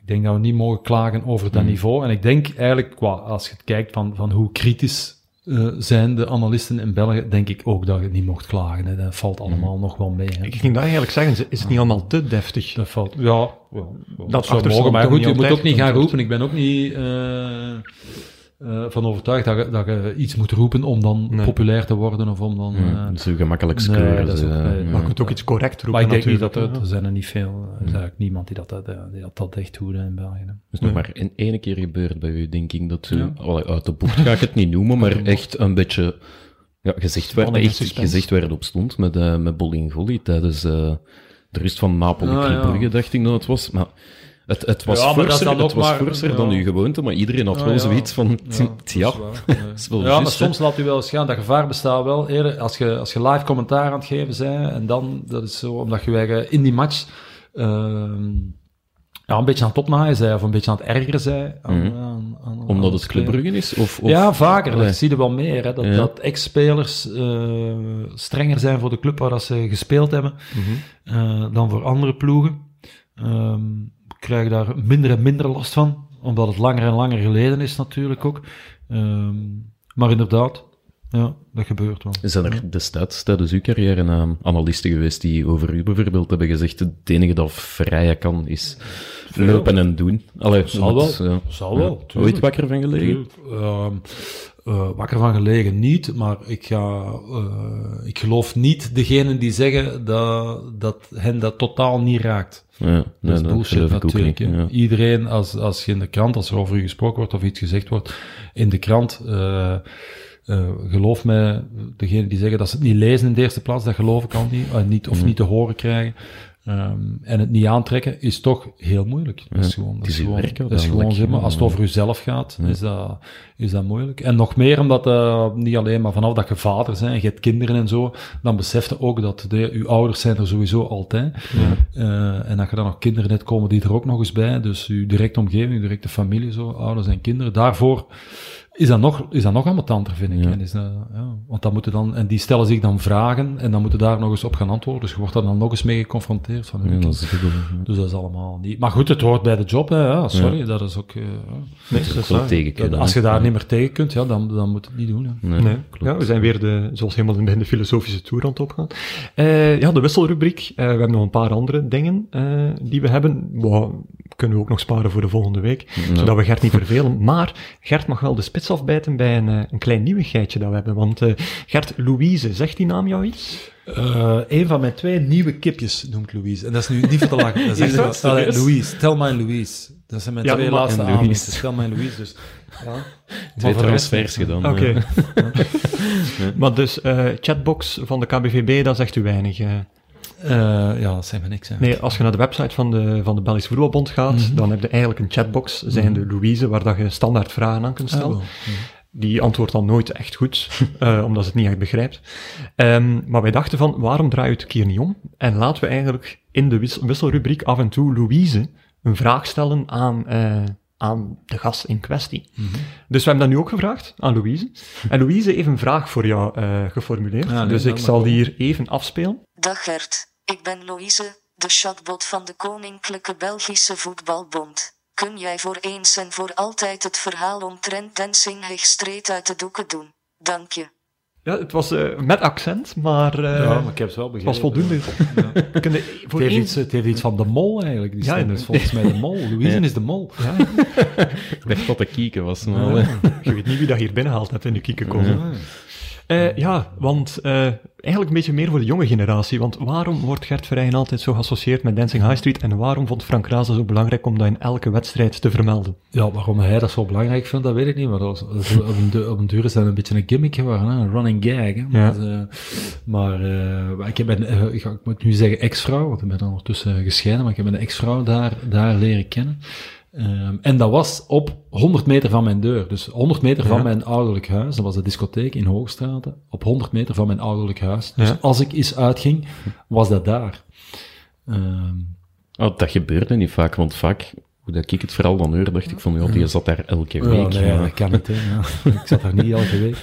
ik denk dat we niet mogen klagen over dat Mm. niveau. En ik denk eigenlijk, qua, als je het kijkt van, van hoe kritisch eh, zijn de analisten in België, denk ik ook dat je niet mocht klagen. Hè. Dat valt allemaal nog wel mee. Hè. Ik ging dat eigenlijk zeggen, is het niet allemaal te deftig? Dat valt, ja, ja, dat zou mogen. Maar goed, je moet ook niet gaan roepen. Ik ben ook niet eh, eh, van overtuigd dat je, dat je iets moet roepen om dan Nee. populair te worden of om dan... Ja, eh, zo gemakkelijk nee, scoren. dat is zo, ook- nee, ja. Maar je kunt ook iets correct roepen maar ik denk niet dat er, er zijn er niet veel. Er is eigenlijk niemand die dat, dat, die dat, dat echt doet in België. hè. is nog maar in ene keer gebeurd bij u, denk ik. Dat u, Ja. uit de bocht ga ik het niet noemen, maar [LAUGHS] echt een beetje ja, gezegd, werd, echt gezegd waar het op stond met, eh met Bolingoli tijdens eh, de rust van Napoli Ah, ja. Dacht ik dat het was. Maar Het, het was Ja, forser, dan het ook was maar- forser ja. dan uw gewoonte, maar iedereen had Ja, wel ja. zoiets van, ja, dat is waar. [LAUGHS] Ja. maar soms laat u wel eens gaan. Dat gevaar bestaat wel eerder als je, als je live commentaar aan het geven bent. En dan, dat is zo, omdat je eigen in die match ehm, ja, een beetje aan het opnaaien zij, of een beetje aan het ergeren zij. Aan, Mhm. aan, aan, aan Omdat het het Club spelen. Brugge is? Of, of, Ja, vaker. Allee. Dat zie je wel meer. Hè, dat, Ja. dat ex-spelers eh, strenger zijn voor de club waar dat ze gespeeld hebben eh, dan voor andere ploegen. Ehm krijgen daar minder en minder last van, omdat het langer en langer geleden is natuurlijk ook. Ehm, maar inderdaad, ja, dat gebeurt wel. Zijn er destijds tijdens uw carrière uh, analisten geweest die over u bijvoorbeeld hebben gezegd het enige dat vrije kan is lopen en doen? Allee, Zal wel. ja. Zal wel. Ooit wakker van gelegen? Tuurlijk. Eh, wakker van gelegen niet, maar ik, ga, eh, ik geloof niet degenen die zeggen dat, dat hen dat totaal niet raakt. Ja, nee, Dat is bullshit natuurlijk. niet. hè. Ja. Iedereen, als, als je in de krant, als er over u gesproken wordt of iets gezegd wordt in de krant, eh, geloof mij, degenen die zeggen dat ze het niet lezen in de eerste plaats, dat geloof ik al niet, niet of niet te horen krijgen. Ehm, en het niet aantrekken is toch heel moeilijk. Dat is Ja, gewoon, dat is gewoon, werk dat is gewoon zeg maar, als het Ja. over jezelf gaat, is, dat, is dat moeilijk. En nog meer omdat, eh, niet alleen maar vanaf dat je vader bent en je hebt kinderen en zo, dan besef je ook dat de, je ouders zijn er sowieso altijd. Eh, en dat je dan nog kinderen net komen die er ook nog eens bij, dus je directe omgeving, je directe familie, zo, ouders en kinderen. Daarvoor is dat nog, is dat nog ambetanter, vind ik. Ja. En is dat, ja, want dan moeten dan, en die stellen zich dan vragen en dan moeten daar nog eens op gaan antwoorden. Dus je wordt daar dan nog eens mee geconfronteerd. Van, Ja, dat is dubbel, ja. dus dat is allemaal niet. Maar goed, het hoort bij de job, hè. Ja, sorry, dat is ook. eh, ja. Nee, dat is waar. tegen kunnen, als je daar Ja. niet meer tegen kunt, ja, dan, dan moet het niet doen. Hè. Nee, Nee. klopt. Ja, we zijn weer de, zoals helemaal in de filosofische toer aan het opgaan. Eh, ja, de wisselrubriek. Eh, we hebben nog een paar andere dingen eh, die we hebben. Wow, kunnen we ook nog sparen voor de volgende week, zodat we Gert niet vervelen. Maar Gert mag wel de spits afbijten bij een, eh, een klein nieuwigheidje dat we hebben. Want eh, Gert, Louise, zegt die naam jou iets? Eh, een van mijn twee nieuwe kipjes noemt Louise. En dat is nu niet voor te lachen. Dat is [LAUGHS] echt dat zo- Allee, serieus? Louise, Tell My Louise. Dat zijn mijn Ja, twee laatste en Louise. aanwinsten. Tell My Louise, dus... Ja. Twee transfers gedaan. Oké. ja. [LAUGHS] Maar dus, eh, chatbox van de KBVB, dat zegt u weinig. eh. Eh, ja, dat zijn we niks. Hè. Nee, als je naar de website van de, van de Belgische Voetbalbond gaat, dan heb je eigenlijk een chatbox, zijn de Louise, waar dat je standaard vragen aan kunt Ah, stellen. wel. Die antwoordt dan nooit echt goed, [LAUGHS] eh, omdat ze het niet echt begrijpt. Ehm, maar wij dachten van, waarom draai je het een keer niet om? En laten we eigenlijk in de wis- wisselrubriek af en toe Louise een vraag stellen aan, eh, aan de gast in kwestie. Dus we hebben dat nu ook gevraagd aan Louise. En Louise heeft een vraag voor jou eh, geformuleerd. Ja, nee, dus ik zal die hier even afspelen. Dag Gert, ik ben Louise, de chatbot van de Koninklijke Belgische Voetbalbond. Kun jij voor eens en voor altijd het verhaal omtrent Dancing Hegstreet uit de doeken doen? Dank je. Ja, het was eh, met accent, maar, eh, ja, maar ik heb het wel het begrepen. was voldoende. Ja. [LAUGHS] Kunnen Het voor heeft, iets, het heeft iets van de mol eigenlijk. Die Ja, stem is volgens mij de mol. [LAUGHS] Louise Ja. is de mol. Ja, [LAUGHS] Ik dacht dat de kieken was. Maar, ja. eh, je weet niet wie dat hier binnenhaalt hebt in de kiekenkozen. Ja. Eh, ja, want eh, eigenlijk een beetje meer voor de jonge generatie. Want waarom wordt Gert Verheyen altijd zo geassocieerd met Dancing High Street? En waarom vond Frank Raas zo belangrijk om dat in elke wedstrijd te vermelden? Ja, waarom hij dat zo belangrijk vindt, dat weet ik niet. Maar dat was, op, een, du- op een duur is dat een beetje een gimmick geworden, hè? een running gag. Hè? Ja. Maar eh, ik eh, ik, moet nu zeggen ex-vrouw, want ik ben ondertussen gescheiden, maar ik heb een ex-vrouw daar, daar leren kennen. Ehm, en dat was op 100 meter van mijn deur. Dus 100 meter van mijn ouderlijk huis. Dat was de discotheek in Hoogstraten. Op 100 meter van mijn ouderlijk huis. Dus Ja. als ik eens uitging, was dat daar. Ehm, oh, dat gebeurde niet vaak, want vaak, hoe dat ik het vooral dan hoorde, dacht ik van, ja, die zat daar elke Ja, week. nee, ja, maar- dat kan niet, hè. Ja. Ik zat daar niet elke week.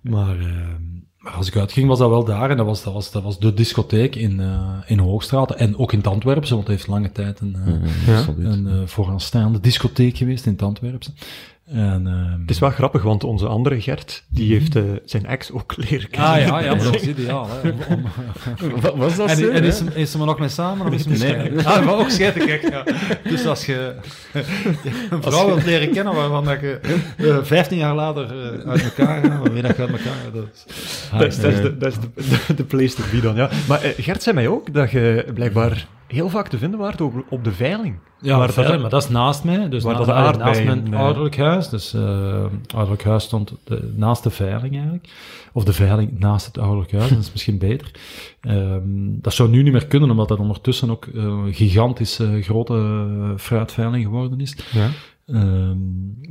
Maar, ehm, maar als ik uitging, was dat wel daar. En dat was, dat was, dat was de discotheek in, eh in Hoogstraat. En ook in het Antwerpse, want het heeft lange tijd een, eh, Ja, absoluut. een eh, vooraanstaande discotheek geweest in het Antwerpse. En, ehm, Het is wel grappig, want onze andere Gert, die heeft eh, zijn ex ook leren kennen. Ah ja, ja, maar dat is [LAUGHS] ideaal. Hè, om, om- [LAUGHS] Wa- Was dat en, zo? en hè? is, is ze maar nog mee samen of is ze Nee. scheiden? [LAUGHS] Ah, maar ook scheiden, kijk. Ja. Dus als je een vrouw wilt leren kennen waarvan dat je eh, 15 jaar later eh, uit elkaar gaat, waarmee dat je uit elkaar gaat, dat is... Dat is, dat is, de, dat is de, de, de place to be dan, ja. Maar Gert zei mij ook dat je blijkbaar heel vaak te vinden waren op, op de veiling. Ja, Waar dat- maar dat is naast mij. Dus waar na- dat aardbeien, naast mijn eh, ouderlijk huis. Dus eh ouderlijk huis stond de, naast de veiling eigenlijk. Of de veiling naast het ouderlijk huis, dat is misschien [LAUGHS] beter. Ehm, dat zou nu niet meer kunnen, omdat dat ondertussen ook eh, een gigantische grote fruitveiling geworden is. Ja. Ehm,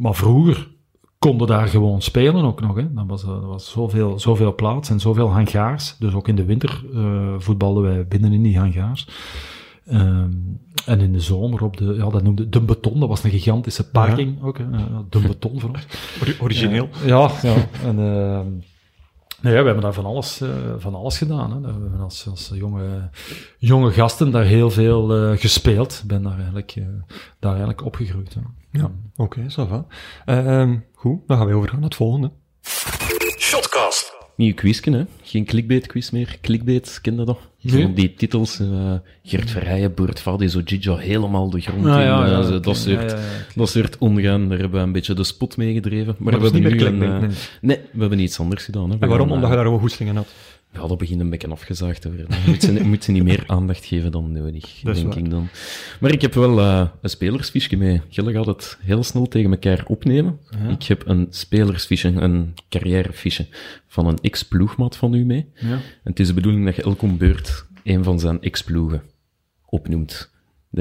maar vroeger konden daar gewoon spelen ook nog. Hè. Dat was, er was zoveel, zoveel plaats en zoveel hangaars. Dus ook in de winter eh, voetbalden wij binnen in die hangaars. Ehm, en in de zomer op de, ja, dat noemde de beton, dat was een gigantische parking ook. Hè. Ja, de beton voor ons. [LAUGHS] Origineel. Ja, ja. En, ehm, nou ja, we hebben daar van alles, eh, van alles gedaan. Hè. We hebben als, als jonge, jonge gasten daar heel veel eh, gespeeld. Ik ben daar eigenlijk, eh, daar eigenlijk opgegroeid. Hè. Ja, oké, ça va. Ehm, goed, dan gaan we overgaan naar het volgende. Nieuw quizken, hè? Geen clickbait-quiz meer. Clickbait, ken je dat? Nee. Die titels, eh Gert Verrijen, Burt Vadi, zo Gijo helemaal de grond Ah, in. ja, eh, ja, dat, soort, Ja, dat soort omgaan, daar hebben we een beetje de spot mee gedreven. Maar, Maar we hebben niet nu een... eh, nee, we hebben iets anders gedaan. Hè. We En waarom? gaan, Omdat eh, je daar gewoon goesting in had. Ja, dat begint een beetje afgezaagd te worden. Moet ze, moet ze niet meer [LAUGHS] aandacht geven dan nodig, Dat denk ik dan. Maar ik heb wel eh, een spelersfiche mee. Jullie gaat het heel snel tegen elkaar opnemen. Ik heb een spelersfiche, een carrièrefiche van een ex-ploegmaat van u mee. Ja. En het is de bedoeling dat je elke beurt een van zijn ex-ploegen opnoemt.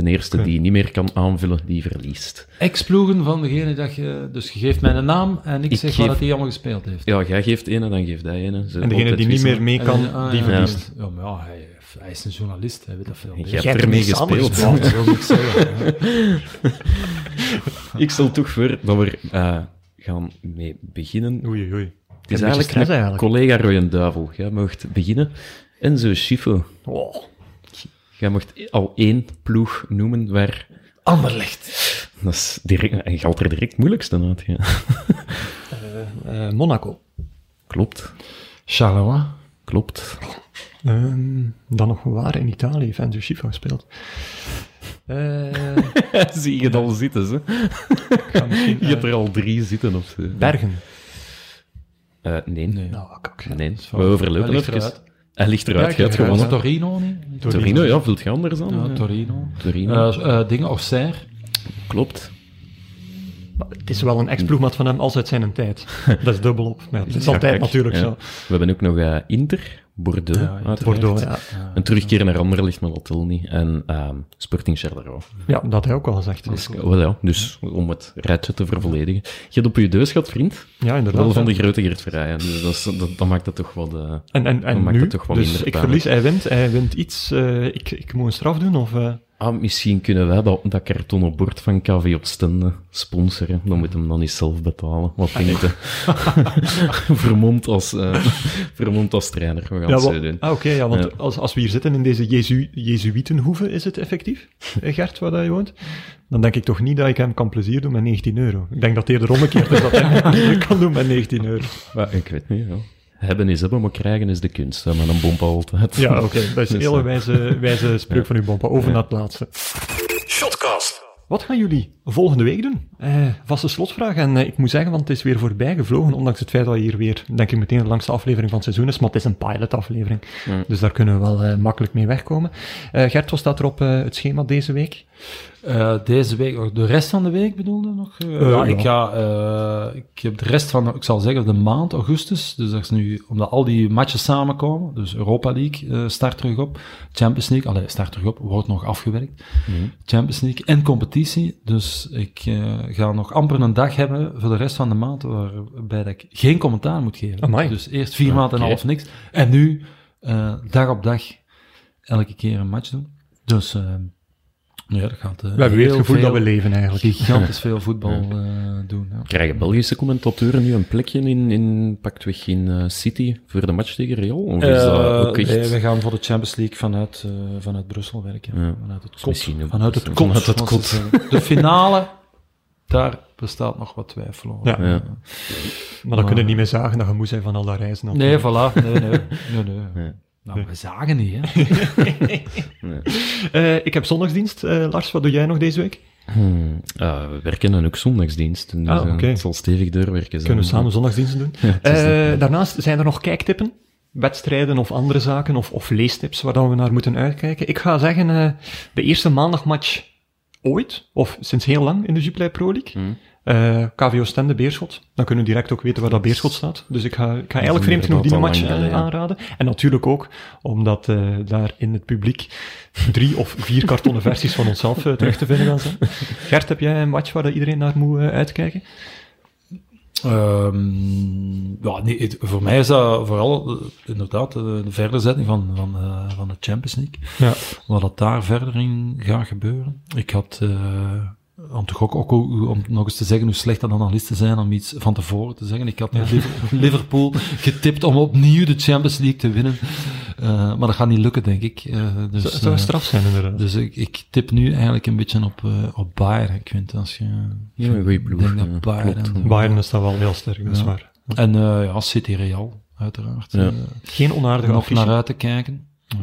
De eerste die niet meer kan aanvullen, die verliest. Ex-ploegen van degene dat je... Dus je geeft mij een naam en ik, Ik zeg geef- wat hij allemaal gespeeld heeft. Ja, jij geeft ene, dan geeft hij ene. En degene die niet meer mee kan, En, ah, die ja, verliest. Ja, maar ja, hij, hij is een journalist, hij weet dat veel Jij beter. Jij hebt ermee gespeeld. gedaan. Ja, dat wil ik zeggen. [LAUGHS] Ik stel toch voor dat we eh, gaan mee beginnen. Oei, oei. Het is eigenlijk stress eigenlijk. collega Royan Duivel. Jij mocht beginnen. Enzo Schifo. Oh. Jij mocht al één ploeg noemen waar... Anderlecht. Dat is direct, en geldt er direct het moeilijkste uit. Ja. Eh, Monaco. Klopt, Charleroi. klopt. Ehm, dan nog waar in Italië heeft Enzo Schifo gespeeld. Eh, [LAUGHS] Zie je het al zitten, ze? Je hebt eh, er al drie zitten of zo. Bergen. Eh, nee. nee. Nou, kak. we overlopen eruit. Hij ligt eruit, lig eruit, gewonnen. Torino niet? Torino, ja, vult je anders aan? Ja, Torino. Torino. Eh, eh, dingen, Auxerre. Klopt. Maar Het is wel een ex-ploegmaat van hem als uit zijn tijd. Dat is dubbelop. Ja, [LAUGHS] het is Ja, altijd kijk, natuurlijk ja. zo. We hebben ook nog eh, Inter, Bordeaux, Ja, uiteraard. Bordeaux, ja. Een terugkeer naar Anderlecht, maar dat telt niet. En ehm, Sporting Charleroi. Ja, dat had hij ook al gezegd. Dus, wel ja, dus om het rijtje te vervolledigen. Je hebt op je deus gehad, vriend. Ja, inderdaad. Wel van ja. de grote Gert Verrijen. Dus dat, is- dat, dat maakt het toch wel... eh, En, en, Dan en maakt nu, het toch wel dus minder ik verlies, hij wint, hij wint iets, eh, ik, ik moet een straf doen, of... eh, Ah, misschien kunnen wij dat, dat kartonnen bord van KV Oostende sponsoren. Dan moet hem dan niet zelf betalen. Wat Ah, denk je? [LAUGHS] vermomd, als, vermomd als trainer. We gaan ja, het wa- zo doen. ah, oké, ja, want Ja. Als, als we hier zitten in deze Jezu Jezuïtenhoeve, is het effectief, eh, Gert, waar dat je woont? Dan denk ik toch niet dat ik hem kan plezier doen met 19 euro. Ik denk dat het eerder omgekeerd is dat hij [LAUGHS] kan doen met 19 euro. Maar ik weet niet, ja. Hebben is hebben, maar krijgen is de kunst. Hè, met een bompa altijd. Ja, oké, dat is [LAUGHS] een Dus, hele eh, wijze, wijze spreuk [LAUGHS] van uw bompa. Over naar het laatste. Shotcast. Wat gaan jullie volgende week doen? Eh, vaste slotvraag. En eh, ik moet zeggen, want het is weer voorbij gevlogen, ondanks het feit dat hier weer, denk ik, meteen de langste aflevering van het seizoen is. Maar het is een pilot-aflevering. Ja. Dus daar kunnen we wel eh, makkelijk mee wegkomen. Eh Gert, wat staat er op eh, het schema deze week? Eh, deze week, de rest van de week bedoelde nog? Eh, ja, ja. Ik, ga, eh, ik heb de rest van, ik zal zeggen, de maand augustus. Dus dat is nu, omdat al die matches samenkomen. Dus Europa League eh, start terug op. Champions League, allee, start terug op, wordt nog afgewerkt. Champions League en competitie. Dus ik eh, ga nog amper een dag hebben voor de rest van de maand waarbij dat ik geen commentaar moet geven. Amai. Dus eerst vier maanden en Oké. half niks. En nu eh, dag op dag elke keer een match doen. Dus eh, ja, dat gaat eh, We hebben weer het gevoel dat we leven eigenlijk. gigantisch veel [LAUGHS] voetbal eh, doen. Ja. Krijgen Belgische commentatoren nu een plekje in, in paktweg in eh, City voor de match tegen Real? Of is dat ook echt... nee, we gaan voor de Champions League vanuit, eh, vanuit Brussel werken. Ja. Vanuit het kot. misschien ook Vanuit het kot. Vanuit het zeggen. De finale, daar bestaat nog wat twijfel over. Ja. Ja. Maar dan kunnen we niet meer zagen dat je moe zijn van al dat reizen. op- Nee, voilà. Nee, nee. nee, nee. Nee. Nou, we zagen niet, hè. [LAUGHS] Eh, ik heb zondagsdienst. Eh, Lars, wat doe jij nog deze week? Hmm, ah, we werken dan ook zondagsdienst. Dus, Ah, eh, oké. Het zal stevig doorwerken zijn. Kunnen we samen zondagsdiensten doen? [LAUGHS] Eh, daarnaast zijn er nog kijktippen wedstrijden of andere zaken of, of leestips waar dat we naar moeten uitkijken? Ik ga zeggen, eh, de eerste maandagmatch ooit, of sinds heel lang in de Jupiler Pro League. Hmm. Eh, KVO Stende Beerschot. Dan kunnen we direct ook weten waar dat Beerschot staat. Dus ik ga, ik ga eigenlijk vreemd genoeg die match eh, aanraden. En natuurlijk ook omdat eh, daar in het publiek drie of vier [LAUGHS] kartonnen versies van onszelf eh, terug te vinden gaan zijn. Gert, heb jij een match waar dat iedereen naar moet uitkijken? Ehm, ja, nee, het- voor mij is dat vooral eh, inderdaad eh, de verderzetting van, van, eh, van de Champions League. Ja. Wat dat daar verder in gaat gebeuren. Ik had, eh, om toch ook, ook om nog eens te zeggen hoe slecht een analist te zijn, om iets van tevoren te zeggen. Ik had Liver- [LAUGHS] Liverpool getipt om opnieuw de Champions League te winnen. Eh, maar dat gaat niet lukken, denk ik. Eh, dus, Dat zou eh, straf zijn, inderdaad. dus ik, ik tip nu eigenlijk een beetje op, eh, op Bayern. Ik vind als je... Ja, een goede ploeg. Ik denk dat ja, Bayern-. Bayern is dat wel heel sterk, dat is Ja. waar. En eh, ja, City Real, uiteraard. Ja. Geen onaardige nog affiche. naar uit te kijken. Ehm,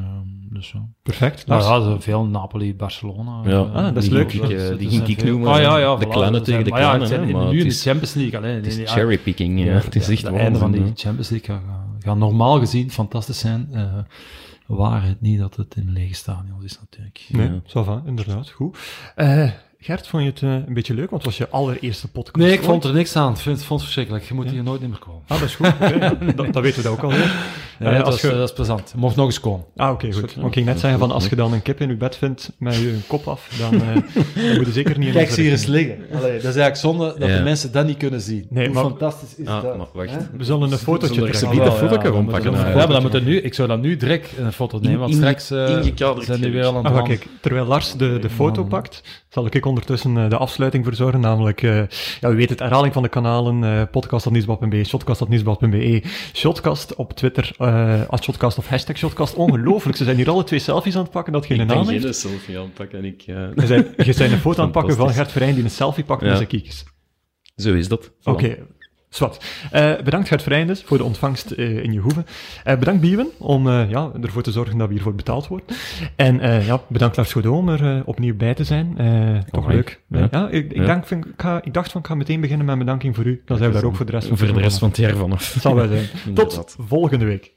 dus ja. Perfect. Nou ja, zo veel Napoli, Barcelona. Ja, eh, Ah, dat is leuk. ik, die ging ik noemen. Ah ja, ja, de voilà, kleine tegen de maar ja, kleine. het zijn in- maar nu in het de is, Champions League. Alleen, het is nee, nee, cherrypicking. Ja, het is de- echt de einde van die Champions League gaat, normaal gezien fantastisch zijn. eh waar het niet dat het in lege stadion is natuurlijk. Nee, Ja. ça va, inderdaad. Goed. Eh, Gert, vond je het eh, een beetje leuk? Want het was je allereerste podcast. Nee, ik ooit. vond er niks aan. Ik vind, vond het verschrikkelijk. Je moet hier nooit meer komen. Ah, dat is goed. [LAUGHS] Ja, dat, dat weten we ook al. Ja, Eh, dat, als is, je- dat is plezant. Je mocht nog eens komen. Ah, oké, goed. Want ik ging net zeggen, van als je dan een kip in je bed vindt met je kop af, dan, eh, dan moet je zeker niet in Kijk, zie hier eens liggen. Allee, dat is eigenlijk zonde dat Ja. de mensen dat niet kunnen zien. Nee, Hoe maar- fantastisch is Ah, dat? maar wacht. Hè? We zullen een fotootje trekken. Ah, dat wel, fotootje ja, rondpakken, maar- Ja, ja. maar dan moeten nu, ik zou dan nu direct een foto nemen, want straks eh, ingekaderd zijn die weer al aan Ah, het kijk, terwijl Lars de, de foto pakt, zal ik ondertussen eh, de afsluiting verzorgen, namelijk, eh, ja, u weet het, herhaling van de kanalen, eh podcast.nieuwsblad.be, shotcast.nieuwsblad.be, shotcast op Twitter, als shotcast of hashtag shotcast. Ongelooflijk, ze zijn hier alle twee selfies aan het pakken, dat geen Ik naam ben heeft. geen selfie aanpakken en ik... Je bent een foto aan het pakken van. Gert Verheyen die een selfie pakt met zijn kiekjes. Zo is dat. Oké, zwart. Eh, bedankt Gert Verheyen dus voor de ontvangst eh, in je hoeve. Eh, bedankt Biewen om ja, ervoor te zorgen dat we hiervoor betaald worden. En ja, bedankt Lars Godot om er opnieuw bij te zijn. Toch leuk. Ja. Ja. ik, ik, Ja. Ik, ga, ik dacht van, ik ga meteen beginnen met een bedanking voor u. Dan zijn we daar ook voor de rest van Voor de rest van het jaar vanaf. Zal wel zijn. [LAUGHS] Tot volgende week.